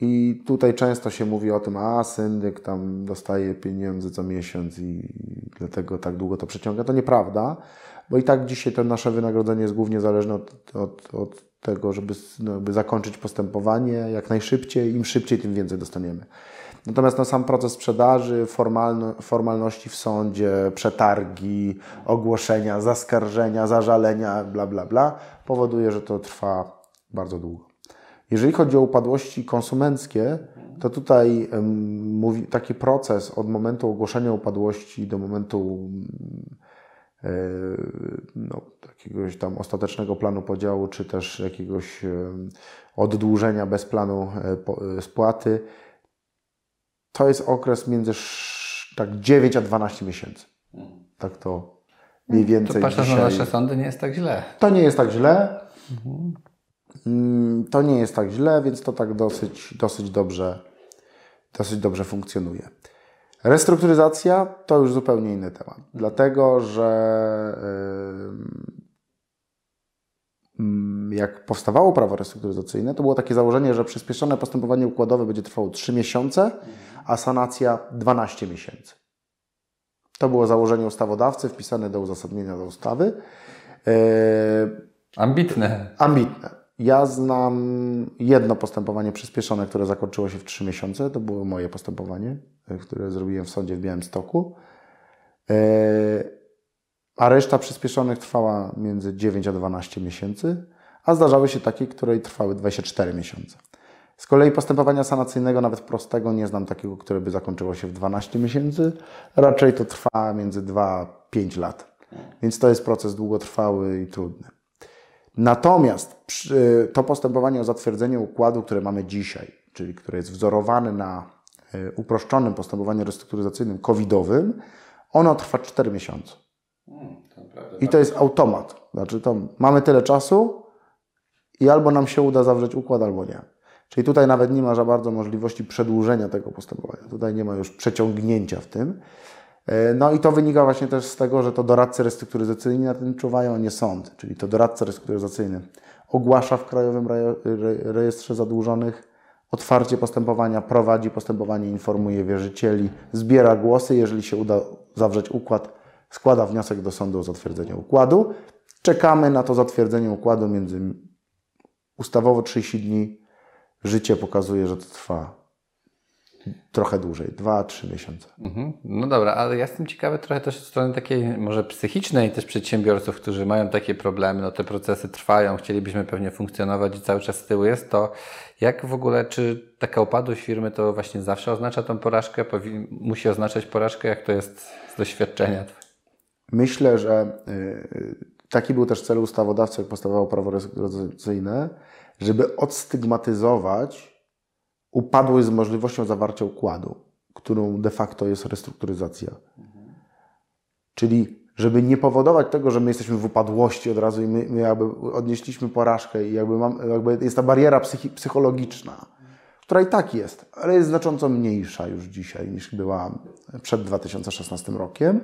I tutaj często się mówi o tym, a syndyk tam dostaje pieniądze co miesiąc i dlatego tak długo to przeciąga. To nieprawda, bo i tak dzisiaj to nasze wynagrodzenie jest głównie zależne od, od, od tego, żeby, no, zakończyć postępowanie jak najszybciej. Im szybciej, tym więcej dostaniemy. Natomiast na sam proces sprzedaży, formalno, formalności w sądzie, przetargi, ogłoszenia, zaskarżenia, zażalenia, bla, bla, bla, powoduje, że to trwa bardzo długo. Jeżeli chodzi o upadłości konsumenckie, to tutaj um, mówi, taki proces od momentu ogłoszenia upadłości do momentu E, no, jakiegoś tam ostatecznego planu podziału, czy też jakiegoś e, oddłużenia bez planu e, spłaty, to jest okres między tak 9 a 12 miesięcy. Tak to mniej więcej to patrząc dzisiaj... na nasze sądy nie jest tak źle. To nie jest tak źle. Mhm. Mm, to nie jest tak źle, więc to tak dosyć, dosyć dobrze, dosyć dobrze funkcjonuje. Restrukturyzacja to już zupełnie inny temat, dlatego że jak powstawało prawo restrukturyzacyjne, to było takie założenie, że przyspieszone postępowanie układowe będzie trwało 3 miesiące, a sanacja 12 miesięcy. To było założenie ustawodawcy wpisane do uzasadnienia do ustawy. E, ambitne. Ambitne. Ja znam jedno postępowanie przyspieszone, które zakończyło się w 3 miesiące. To było moje postępowanie, e, które zrobiłem w sądzie w Białymstoku. E, a reszta przyspieszonych trwała między 9 a 12 miesięcy, a zdarzały się takie, które trwały 24 miesiące. Z kolei postępowania sanacyjnego, nawet prostego, nie znam takiego, które by zakończyło się w 12 miesięcy. Raczej to trwa między 2 a 5 lat. Więc to jest proces długotrwały i trudny. Natomiast to postępowanie o zatwierdzenie układu, które mamy dzisiaj, czyli które jest wzorowane na e, uproszczonym postępowaniu restrukturyzacyjnym covidowym, ono trwa 4 miesiące. Hmm, I to jest automat. Znaczy to mamy tyle czasu i albo nam się uda zawrzeć układ, albo nie. Czyli tutaj nawet nie ma za bardzo możliwości przedłużenia tego postępowania. Tutaj nie ma już przeciągnięcia w tym. E, no i to wynika właśnie też z tego, że to doradcy restrukturyzacyjni na tym czuwają, a nie sąd. Czyli to doradca restrukturyzacyjny ogłasza w Krajowym Rejestrze Zadłużonych otwarcie postępowania, prowadzi postępowanie, informuje wierzycieli, zbiera głosy. Jeżeli się uda zawrzeć układ, składa wniosek do sądu o zatwierdzenie układu. Czekamy na to zatwierdzenie układu między ustawowo 30 dni. Życie pokazuje, że to trwa trochę dłużej, 2-3 miesiące. Mhm. No dobra, ale ja jestem ciekawy trochę też od strony takiej może psychicznej też przedsiębiorców, którzy mają takie problemy, no te procesy trwają, chcielibyśmy pewnie funkcjonować i cały czas z tyłu jest to, jak w ogóle, czy taka upadłość firmy to właśnie zawsze oznacza tą porażkę, Powi musi oznaczać porażkę, jak to jest z doświadczenia? Myślę, że y, taki był też cel ustawodawcy, jak postawało prawo restrukturyzacyjne, żeby odstygmatyzować upadłość z możliwością zawarcia układu, którą de facto jest restrukturyzacja. Czyli żeby nie powodować tego, że my jesteśmy w upadłości od razu i my, my jakby odnieśliśmy porażkę i jakby, mam, jakby jest ta bariera psychi, psychologiczna, która i tak jest, ale jest znacząco mniejsza już dzisiaj niż była przed 2016 rokiem.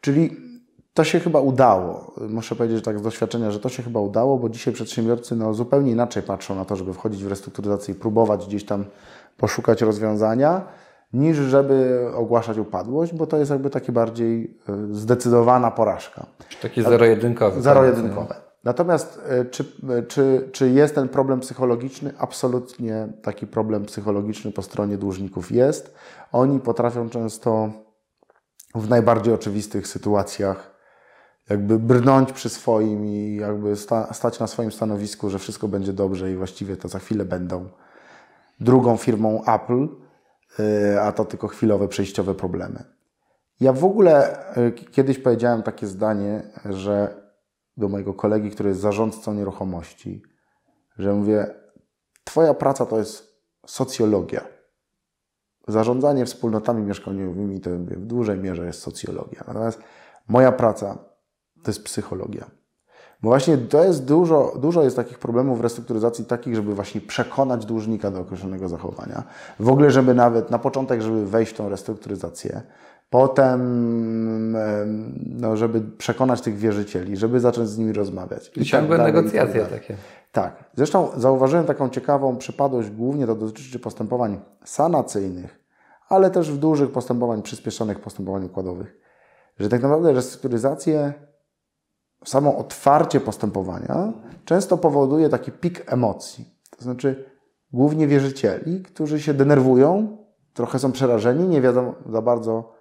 Czyli to się chyba udało. Muszę powiedzieć że tak z doświadczenia, że to się chyba udało, bo dzisiaj przedsiębiorcy no, zupełnie inaczej patrzą na to, żeby wchodzić w restrukturyzację i próbować gdzieś tam poszukać rozwiązania, niż żeby ogłaszać upadłość, bo to jest jakby takie bardziej e, zdecydowana porażka. Takie zero-jedynkowe. Zero-jedynkowe. Natomiast e, czy, e, czy, czy jest ten problem psychologiczny? Absolutnie taki problem psychologiczny po stronie dłużników jest. Oni potrafią często w najbardziej oczywistych sytuacjach jakby brnąć przy swoim i jakby sta, stać na swoim stanowisku, że wszystko będzie dobrze i właściwie to za chwilę będą drugą firmą Apple, y, a to tylko chwilowe, przejściowe problemy. Ja w ogóle y, kiedyś powiedziałem takie zdanie, że do mojego kolegi, który jest zarządcą nieruchomości, że mówię, Twoja praca to jest socjologia. Zarządzanie wspólnotami mieszkaniowymi to w dużej mierze jest socjologia. Natomiast moja praca to jest psychologia. Bo właśnie to jest dużo, dużo jest takich problemów w restrukturyzacji takich, żeby właśnie przekonać dłużnika do określonego zachowania. W ogóle, żeby nawet na początek, żeby wejść w tą restrukturyzację, potem, no, żeby przekonać tych wierzycieli, żeby zacząć z nimi rozmawiać. I, I ciągłe tak negocjacje tak takie. Tak. Zresztą zauważyłem taką ciekawą przypadłość, głównie to dotyczy postępowań sanacyjnych, ale też w dużych postępowań przyspieszonych postępowań układowych, że tak naprawdę restrukturyzację samo otwarcie postępowania często powoduje taki pik emocji. To znaczy, głównie wierzycieli, którzy się denerwują, trochę są przerażeni, nie wiedzą za bardzo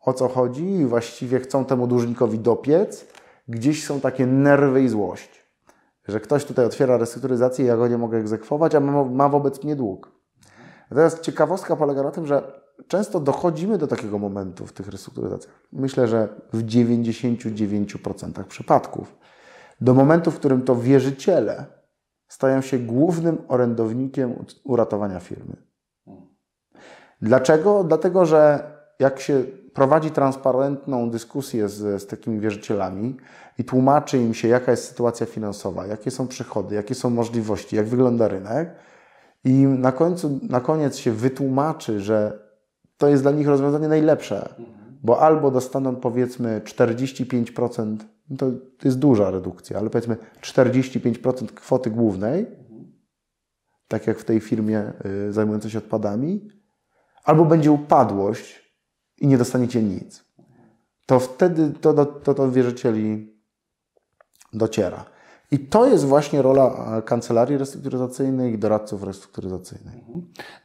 o co chodzi i właściwie chcą temu dłużnikowi dopiec. Gdzieś są takie nerwy i złość, że ktoś tutaj otwiera restrukturyzację, ja go nie mogę egzekwować, a ma, wobec mnie dług. Natomiast ciekawostka polega na tym, że często dochodzimy do takiego momentu w tych restrukturyzacjach. Myślę, że w 99% przypadków. Do momentu, w którym to wierzyciele stają się głównym orędownikiem uratowania firmy. Dlaczego? Dlatego, że jak się prowadzi transparentną dyskusję z, z takimi wierzycielami i tłumaczy im się, jaka jest sytuacja finansowa, jakie są przychody, jakie są możliwości, jak wygląda rynek, i na, końcu, na koniec się wytłumaczy, że to jest dla nich rozwiązanie najlepsze, bo albo dostaną powiedzmy 45%, no to, jest duża redukcja, ale powiedzmy 45% kwoty głównej, tak jak w tej firmie y, zajmującej się odpadami, albo będzie upadłość i nie dostaniecie nic. To wtedy to do to, to wierzycieli dociera. I to jest właśnie rola kancelarii restrukturyzacyjnej i doradców restrukturyzacyjnych.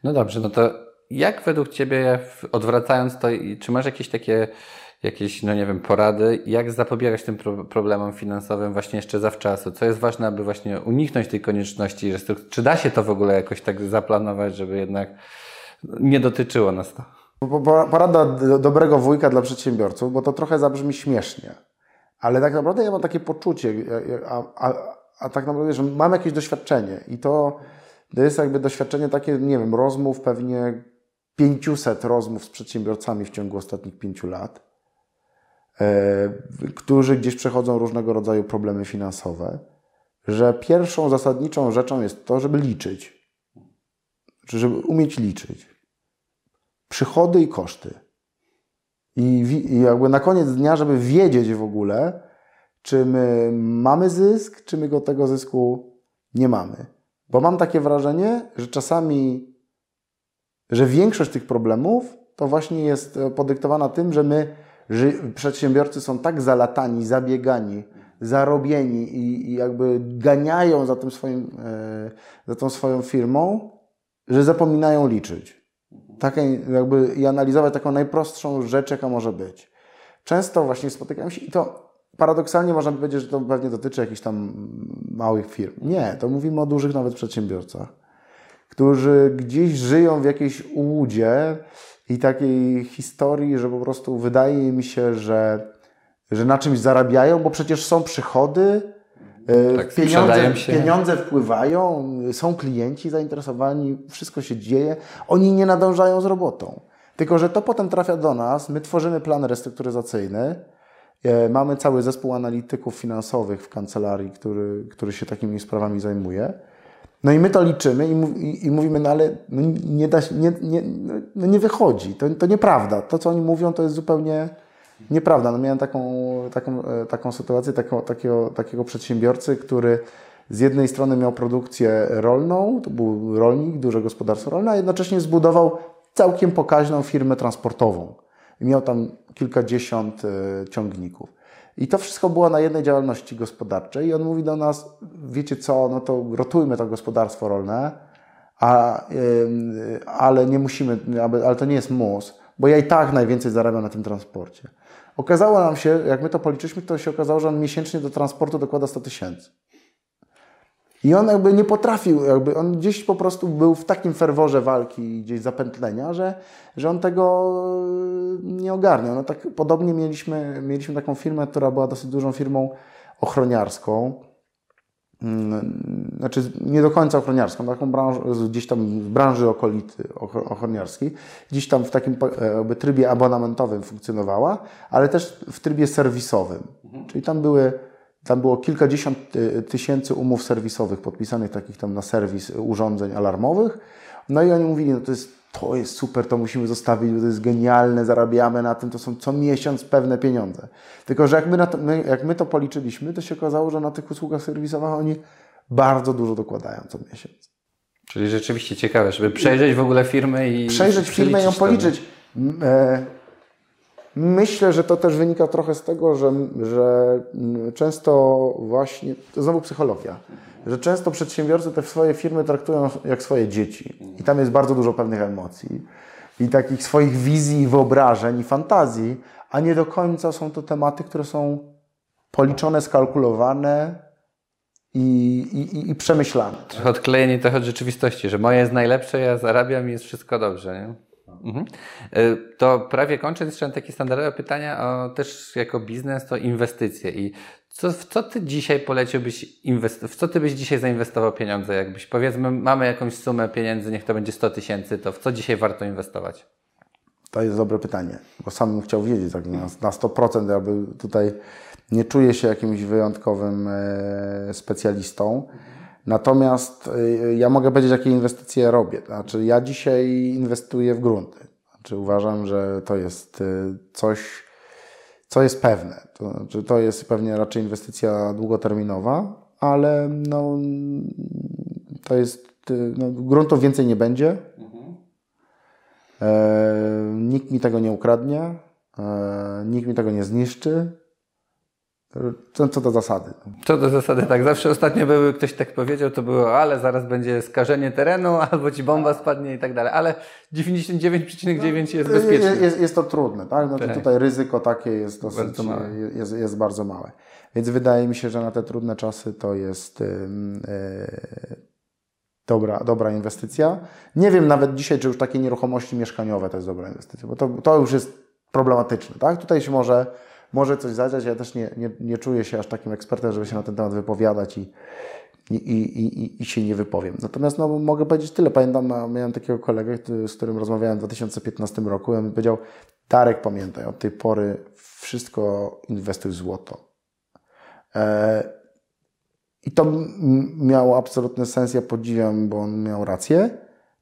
No dobrze, no to jak według Ciebie, odwracając to, czy masz jakieś takie, jakieś, no nie wiem, porady, jak zapobiegać tym problemom finansowym właśnie jeszcze zawczasu? Co jest ważne, aby właśnie uniknąć tej konieczności? Czy da się to w ogóle jakoś tak zaplanować, żeby jednak nie dotyczyło nas to? Porada dobrego wujka dla przedsiębiorców, bo to trochę zabrzmi śmiesznie. Ale tak naprawdę ja mam takie poczucie, a, a, a tak naprawdę, że mam jakieś doświadczenie i to, to jest jakby doświadczenie takie, nie wiem, rozmów pewnie 500 rozmów z przedsiębiorcami w ciągu ostatnich pięciu lat, e, którzy gdzieś przechodzą różnego rodzaju problemy finansowe, że pierwszą zasadniczą rzeczą jest to, żeby liczyć, żeby umieć liczyć przychody i koszty. I jakby na koniec dnia, żeby wiedzieć w ogóle, czy my mamy zysk, czy my go tego zysku nie mamy. Bo mam takie wrażenie, że czasami że większość tych problemów to właśnie jest e, podyktowana tym, że my, przedsiębiorcy są tak zalatani, zabiegani, zarobieni i, i jakby ganiają za, tym swoim, e, za tą swoją firmą, że zapominają liczyć. takiej jakby i analizować taką najprostszą rzecz, jaka może być. Często właśnie spotykam się i to paradoksalnie można powiedzieć, że to pewnie dotyczy jakichś tam małych firm. Nie, to mówimy o dużych nawet przedsiębiorcach, którzy gdzieś żyją w jakiejś ułudzie i takiej historii, że po prostu wydaje mi się, że, że na czymś zarabiają, bo przecież są przychody, e, Tak, pieniądze, pieniądze wpływają, są klienci zainteresowani, wszystko się dzieje, oni nie nadążają z robotą. Tylko, że to potem trafia do nas, my tworzymy plan restrukturyzacyjny, e, mamy cały zespół analityków finansowych w kancelarii, który, który się takimi sprawami zajmuje. No i my to liczymy i, i, i mówimy, no ale no nie, da się, nie, nie, no nie wychodzi, to, to nieprawda. To, co oni mówią, to jest zupełnie nieprawda. No miałem taką, taką, e, taką sytuację taką, takiego, takiego przedsiębiorcy, który z jednej strony miał produkcję rolną, to był rolnik, duże gospodarstwo rolne, a jednocześnie zbudował całkiem pokaźną firmę transportową. I miał tam kilkadziesiąt e, ciągników. I to wszystko było na jednej działalności gospodarczej. I on mówi do nas, wiecie co, no to rotujmy to gospodarstwo rolne, a, ym, ale nie musimy, ale to nie jest mus, bo ja i tak najwięcej zarabiam na tym transporcie. Okazało nam się, jak my to policzyliśmy, to się okazało, że on miesięcznie do transportu dokłada 100 tysięcy. I on jakby nie potrafił, jakby on gdzieś po prostu był w takim ferworze walki, gdzieś zapętlenia, że, że on tego nie ogarniał. No tak podobnie mieliśmy, mieliśmy taką firmę, która była dosyć dużą firmą ochroniarską. Mm, Znaczy nie do końca ochroniarską, taką branżę, gdzieś tam w branży okolity ochro- ochroniarskiej, gdzieś tam w takim e, jakby trybie abonamentowym funkcjonowała, ale też w trybie serwisowym. Czyli tam były tam było kilkadziesiąt y, tysięcy umów serwisowych podpisanych takich tam na serwis urządzeń alarmowych. No i oni mówili, no to jest, to jest super, to musimy zostawić, bo to jest genialne, zarabiamy na tym, to są co miesiąc pewne pieniądze. Tylko, że jak my, to, my, jak my to policzyliśmy, to się okazało, że na tych usługach serwisowych oni bardzo dużo dokładają co miesiąc. Czyli rzeczywiście ciekawe, żeby przejrzeć w ogóle firmę i Przejrzeć firmę i ją policzyć. E, myślę, że to też wynika trochę z tego, że, że często właśnie, to znowu psychologia, że często przedsiębiorcy te swoje firmy traktują jak swoje dzieci. I tam jest bardzo dużo pewnych emocji i takich swoich wizji, wyobrażeń i fantazji, a nie do końca są to tematy, które są policzone, skalkulowane i, i, i- przemyślane. Trochę odklejenie trochę od rzeczywistości, że moje jest najlepsze, ja zarabiam i jest wszystko dobrze. Nie? Mhm. Y, To prawie kończąc, jeszcze takie standardowe pytania, o, też jako biznes, to inwestycje. I co, w co ty dzisiaj poleciłbyś, inwest- w co ty byś dzisiaj zainwestował pieniądze? Jakbyś powiedzmy, mamy jakąś sumę pieniędzy, niech to będzie 100 tysięcy, to w co dzisiaj warto inwestować? To jest dobre pytanie, bo sam bym chciał wiedzieć tak na, na 100%, jakby tutaj nie czuję się jakimś wyjątkowym e, specjalistą. Natomiast e, ja mogę powiedzieć, jakie inwestycje robię. Znaczy, ja dzisiaj inwestuję w grunty. Znaczy, uważam, że to jest e, coś, co jest pewne. To, znaczy, to jest pewnie raczej inwestycja długoterminowa, ale no, to jest, e, no, gruntów więcej nie będzie. E, nikt mi tego nie ukradnie, e, nikt mi tego nie zniszczy. Co, co do zasady. Co do zasady, tak, zawsze ostatnio były, ktoś tak powiedział, to było, ale zaraz będzie skażenie terenu, (laughs) albo ci bomba spadnie i tak dalej, ale 99,9 jest bezpiecznie. Jest, jest, jest to trudne, tak? Znaczy Tak. tutaj ryzyko takie jest dosyć, Bardzo małe. Jest, jest bardzo małe. Więc wydaje mi się, że na te trudne czasy to jest e, dobra, dobra inwestycja. Nie wiem nawet dzisiaj, czy już takie nieruchomości mieszkaniowe to jest dobra inwestycja, bo to, to już jest problematyczne, tak? Tutaj się może, może coś zadziać. Ja też nie, nie, nie czuję się aż takim ekspertem, żeby się na ten temat wypowiadać i, i, i, i, się nie wypowiem. Natomiast no, mogę powiedzieć tyle. Pamiętam, miałem takiego kolegę, z którym rozmawiałem w 2015 roku i on mi powiedział, Darek, pamiętaj, od tej pory wszystko inwestuj w złoto. E, I to miało absolutny sens, ja podziwiam, bo on miał rację,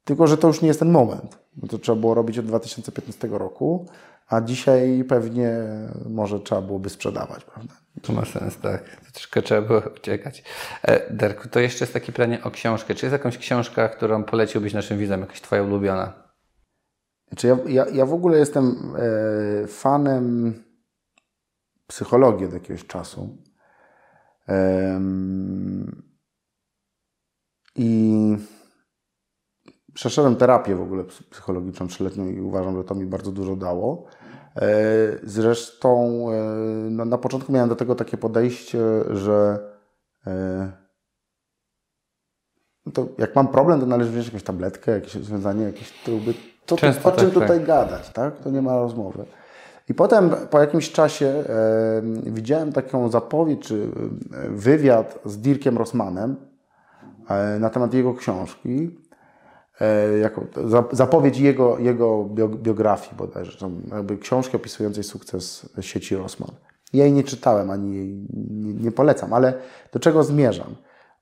tylko że to już nie jest ten moment. To trzeba było robić od 2015 roku, a dzisiaj pewnie może trzeba byłoby sprzedawać, prawda? To ma sens, tak. To troszkę trzeba było uciekać. E, Derku, to jeszcze jest takie pytanie o książkę. Czy jest jakąś książka, którą poleciłbyś naszym widzom, jakaś twoja ulubiona? Znaczy ja, ja, ja w ogóle jestem e, fanem psychologii od jakiegoś czasu. Em, I przeszedłem terapię w ogóle psychologiczną trzyletnią i uważam, że to mi bardzo dużo dało. E, zresztą no, na początku miałem do tego takie podejście, że no to jak mam problem, to należy wziąć jakąś tabletkę, jakieś rozwiązanie, jakieś truby. To, to, o czym tak, tutaj tak. gadać, tak? To nie ma rozmowy. I potem po jakimś czasie e, widziałem taką zapowiedź czy wywiad z Dirkiem Rossmanem e, na temat jego książki. E, jako zapowiedź jego, jego biografii bodajże, tam jakby książki opisującej sukces sieci Rossmann. Ja jej nie czytałem, ani jej nie, polecam, ale do czego zmierzam?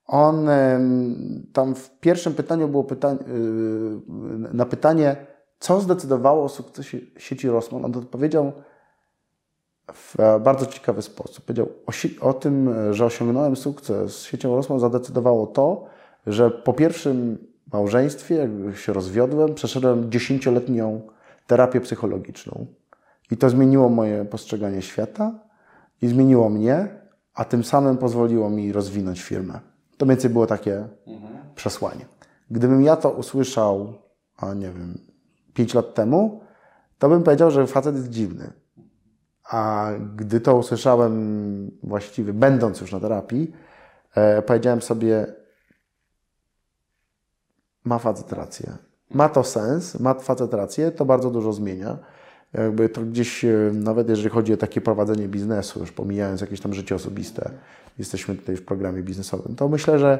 On tam w pierwszym pytaniu było pytanie, y, na pytanie, co zdecydowało o sukcesie sieci Rossmann, on odpowiedział w bardzo ciekawy sposób. Powiedział o, o tym, że osiągnąłem sukces z siecią Rossmann zadecydowało to, że po pierwszym małżeństwie, jak się rozwiodłem, przeszedłem dziesięcioletnią terapię psychologiczną. I to zmieniło moje postrzeganie świata i zmieniło mnie, a tym samym pozwoliło mi rozwinąć firmę. To mniej więcej było takie mhm. przesłanie. Gdybym ja to usłyszał, a nie wiem, 5 lat temu, to bym powiedział, że facet jest dziwny. A gdy to usłyszałem właściwie, będąc już na terapii, e, powiedziałem sobie, ma facet rację. Ma to sens, ma facet rację, to bardzo dużo zmienia. Jakby to gdzieś, e, nawet jeżeli chodzi o takie prowadzenie biznesu, już pomijając jakieś tam życie osobiste, jesteśmy tutaj w programie biznesowym, to myślę, że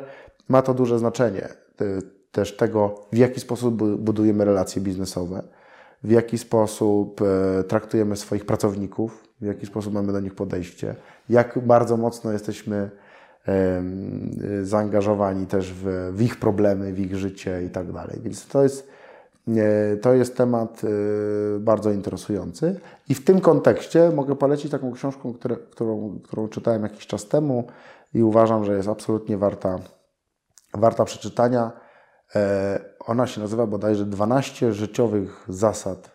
ma to duże znaczenie też tego, w jaki sposób budujemy relacje biznesowe, w jaki sposób e, traktujemy swoich pracowników, w jaki sposób mamy do nich podejście, jak bardzo mocno jesteśmy zaangażowani też w, w ich problemy, w ich życie i tak dalej. Więc to jest, to jest temat e, bardzo interesujący. I w tym kontekście mogę polecić taką książkę, które, którą, którą czytałem jakiś czas temu i uważam, że jest absolutnie warta, warta przeczytania. E, ona się nazywa bodajże 12 życiowych zasad,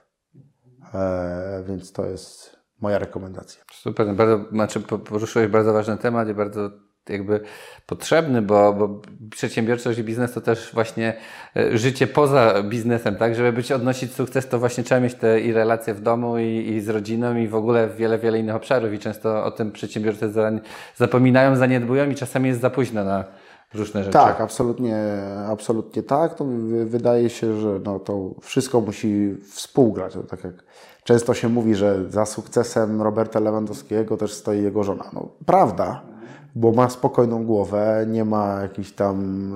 e, więc to jest moja rekomendacja. Super, bardzo, znaczy poruszyłeś bardzo ważny temat i bardzo jakby potrzebny, bo, bo przedsiębiorczość i biznes to też właśnie e, życie poza biznesem, tak? Żeby być, odnosić sukces, to właśnie trzeba mieć te i relacje w domu, i, i z rodziną, i w ogóle wiele, wiele innych obszarów i często o tym przedsiębiorcy zapominają, zaniedbują i czasami jest za późno na różne rzeczy. Tak, absolutnie, absolutnie tak. To wydaje się, że no, to wszystko musi współgrać. Tak jak często się mówi, że za sukcesem Roberta Lewandowskiego też stoi jego żona. No, prawda, bo ma spokojną głowę, nie ma jakichś tam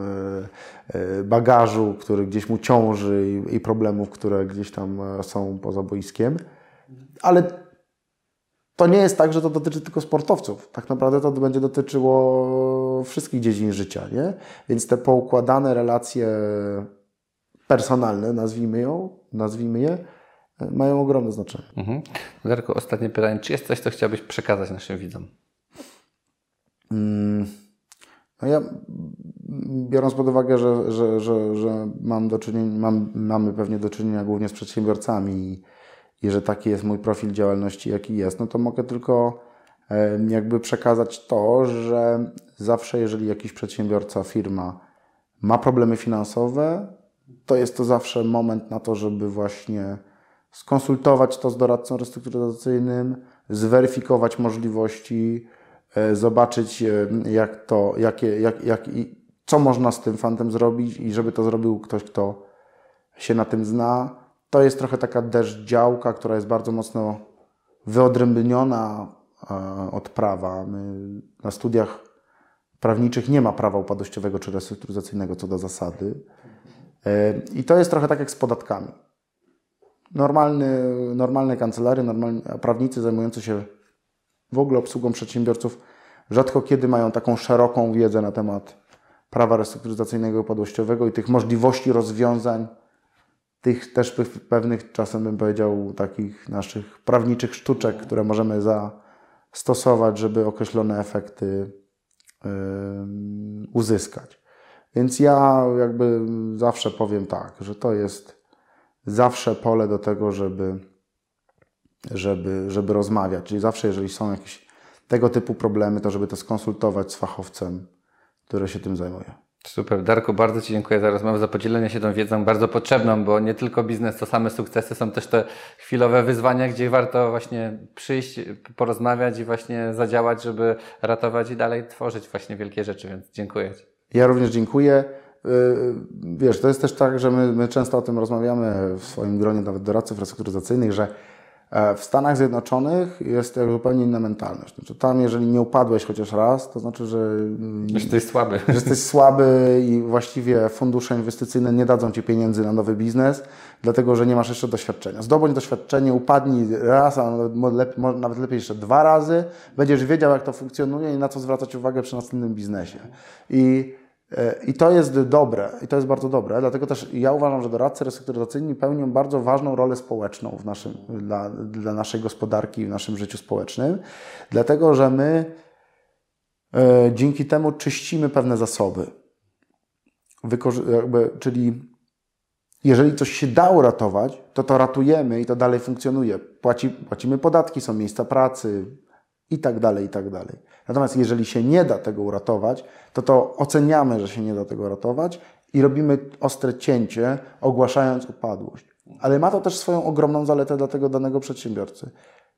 e, e, bagażu, który gdzieś mu ciąży i problemów, które gdzieś tam e, są poza boiskiem. Ale to nie jest tak, że to dotyczy tylko sportowców. Tak naprawdę to będzie dotyczyło wszystkich dziedzin życia, nie? Więc te poukładane relacje personalne, nazwijmy, ją, nazwijmy je, mają ogromne znaczenie. Mhm. Ostatnie pytanie. Czy jest coś, co chciałbyś przekazać naszym widzom? Mm, no ja, biorąc pod uwagę, że, że, że, że mam do czynienia, mam, mamy pewnie do czynienia głównie z przedsiębiorcami i, i że taki jest mój profil działalności, jaki jest, no to mogę tylko jakby przekazać to, że zawsze, jeżeli jakiś przedsiębiorca, firma ma problemy finansowe, to jest to zawsze moment na to, żeby właśnie skonsultować to z doradcą restrukturyzacyjnym, zweryfikować możliwości, zobaczyć, e, jak to, jakie, jak, jak, i co można z tym fantem zrobić i żeby to zrobił ktoś, kto się na tym zna. To jest trochę taka deszcz działka, która jest bardzo mocno wyodrębniona e, od prawa. My na studiach prawniczych nie ma prawa upadłościowego czy restrukturyzacyjnego co do zasady. I to jest trochę tak jak z podatkami. Normalny, normalne kancelarie, normalni prawnicy zajmujący się w ogóle obsługą przedsiębiorców rzadko kiedy mają taką szeroką wiedzę na temat prawa restrukturyzacyjnego i upadłościowego i tych możliwości rozwiązań, tych też pewnych, czasem bym powiedział, takich naszych prawniczych sztuczek, które możemy zastosować, żeby określone efekty yy, uzyskać. Więc ja jakby zawsze powiem tak, że to jest zawsze pole do tego, żeby żeby, żeby rozmawiać. Czyli zawsze, jeżeli są jakieś tego typu problemy, to żeby to skonsultować z fachowcem, który się tym zajmuje. Super. Darku, bardzo Ci dziękuję za rozmowę, za podzielenie się tą wiedzą bardzo potrzebną, bo nie tylko biznes to same sukcesy, są też te chwilowe wyzwania, gdzie warto właśnie przyjść, porozmawiać i właśnie zadziałać, żeby ratować i dalej tworzyć właśnie wielkie rzeczy, więc dziękuję Ci. Ja również dziękuję. Y, wiesz, to jest też tak, że my, my często o tym rozmawiamy w swoim gronie nawet doradców restrukturyzacyjnych, że w Stanach Zjednoczonych jest zupełnie inna mentalność. Znaczy, tam, jeżeli nie upadłeś chociaż raz, to znaczy, że, Że jesteś słaby. (laughs) że jesteś słaby i właściwie fundusze inwestycyjne nie dadzą ci pieniędzy na nowy biznes, dlatego że nie masz jeszcze doświadczenia. Zdobądź doświadczenie, upadnij raz, a nawet, lepiej jeszcze dwa razy, będziesz wiedział, jak to funkcjonuje i na co zwracać uwagę przy następnym biznesie. I E, I to jest dobre, i to jest bardzo dobre, dlatego też ja uważam, że doradcy restrukturyzacyjni pełnią bardzo ważną rolę społeczną w naszym, dla, dla naszej gospodarki w naszym życiu społecznym, dlatego że my e, dzięki temu czyścimy pewne zasoby. Jakby, czyli jeżeli coś się da uratować, to to ratujemy i to dalej funkcjonuje. Płaci, płacimy podatki, są miejsca pracy i tak dalej, i tak dalej. Natomiast jeżeli się nie da tego uratować, to to oceniamy, że się nie da tego uratować i robimy ostre cięcie, ogłaszając upadłość. Ale ma to też swoją ogromną zaletę dla tego danego przedsiębiorcy.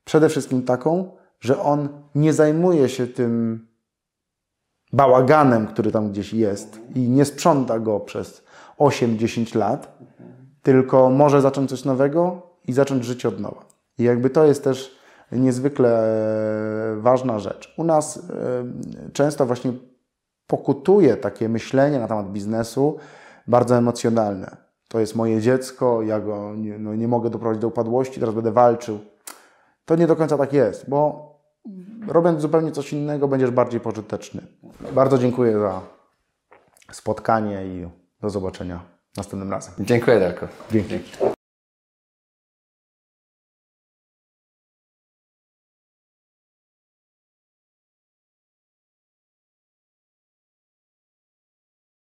Przede wszystkim taką, że on nie zajmuje się tym bałaganem, który tam gdzieś jest i nie sprząta go przez 8-10 lat, tylko może zacząć coś nowego i zacząć życie od nowa. I jakby to jest też niezwykle e, ważna rzecz. U nas e, często właśnie pokutuje takie myślenie na temat biznesu bardzo emocjonalne. To jest moje dziecko, ja go nie, no nie mogę doprowadzić do upadłości, teraz będę walczył. To nie do końca tak jest, bo robiąc zupełnie coś innego, będziesz bardziej pożyteczny. Bardzo dziękuję za spotkanie i do zobaczenia następnym razem. Dziękuję Darku. Dzięki.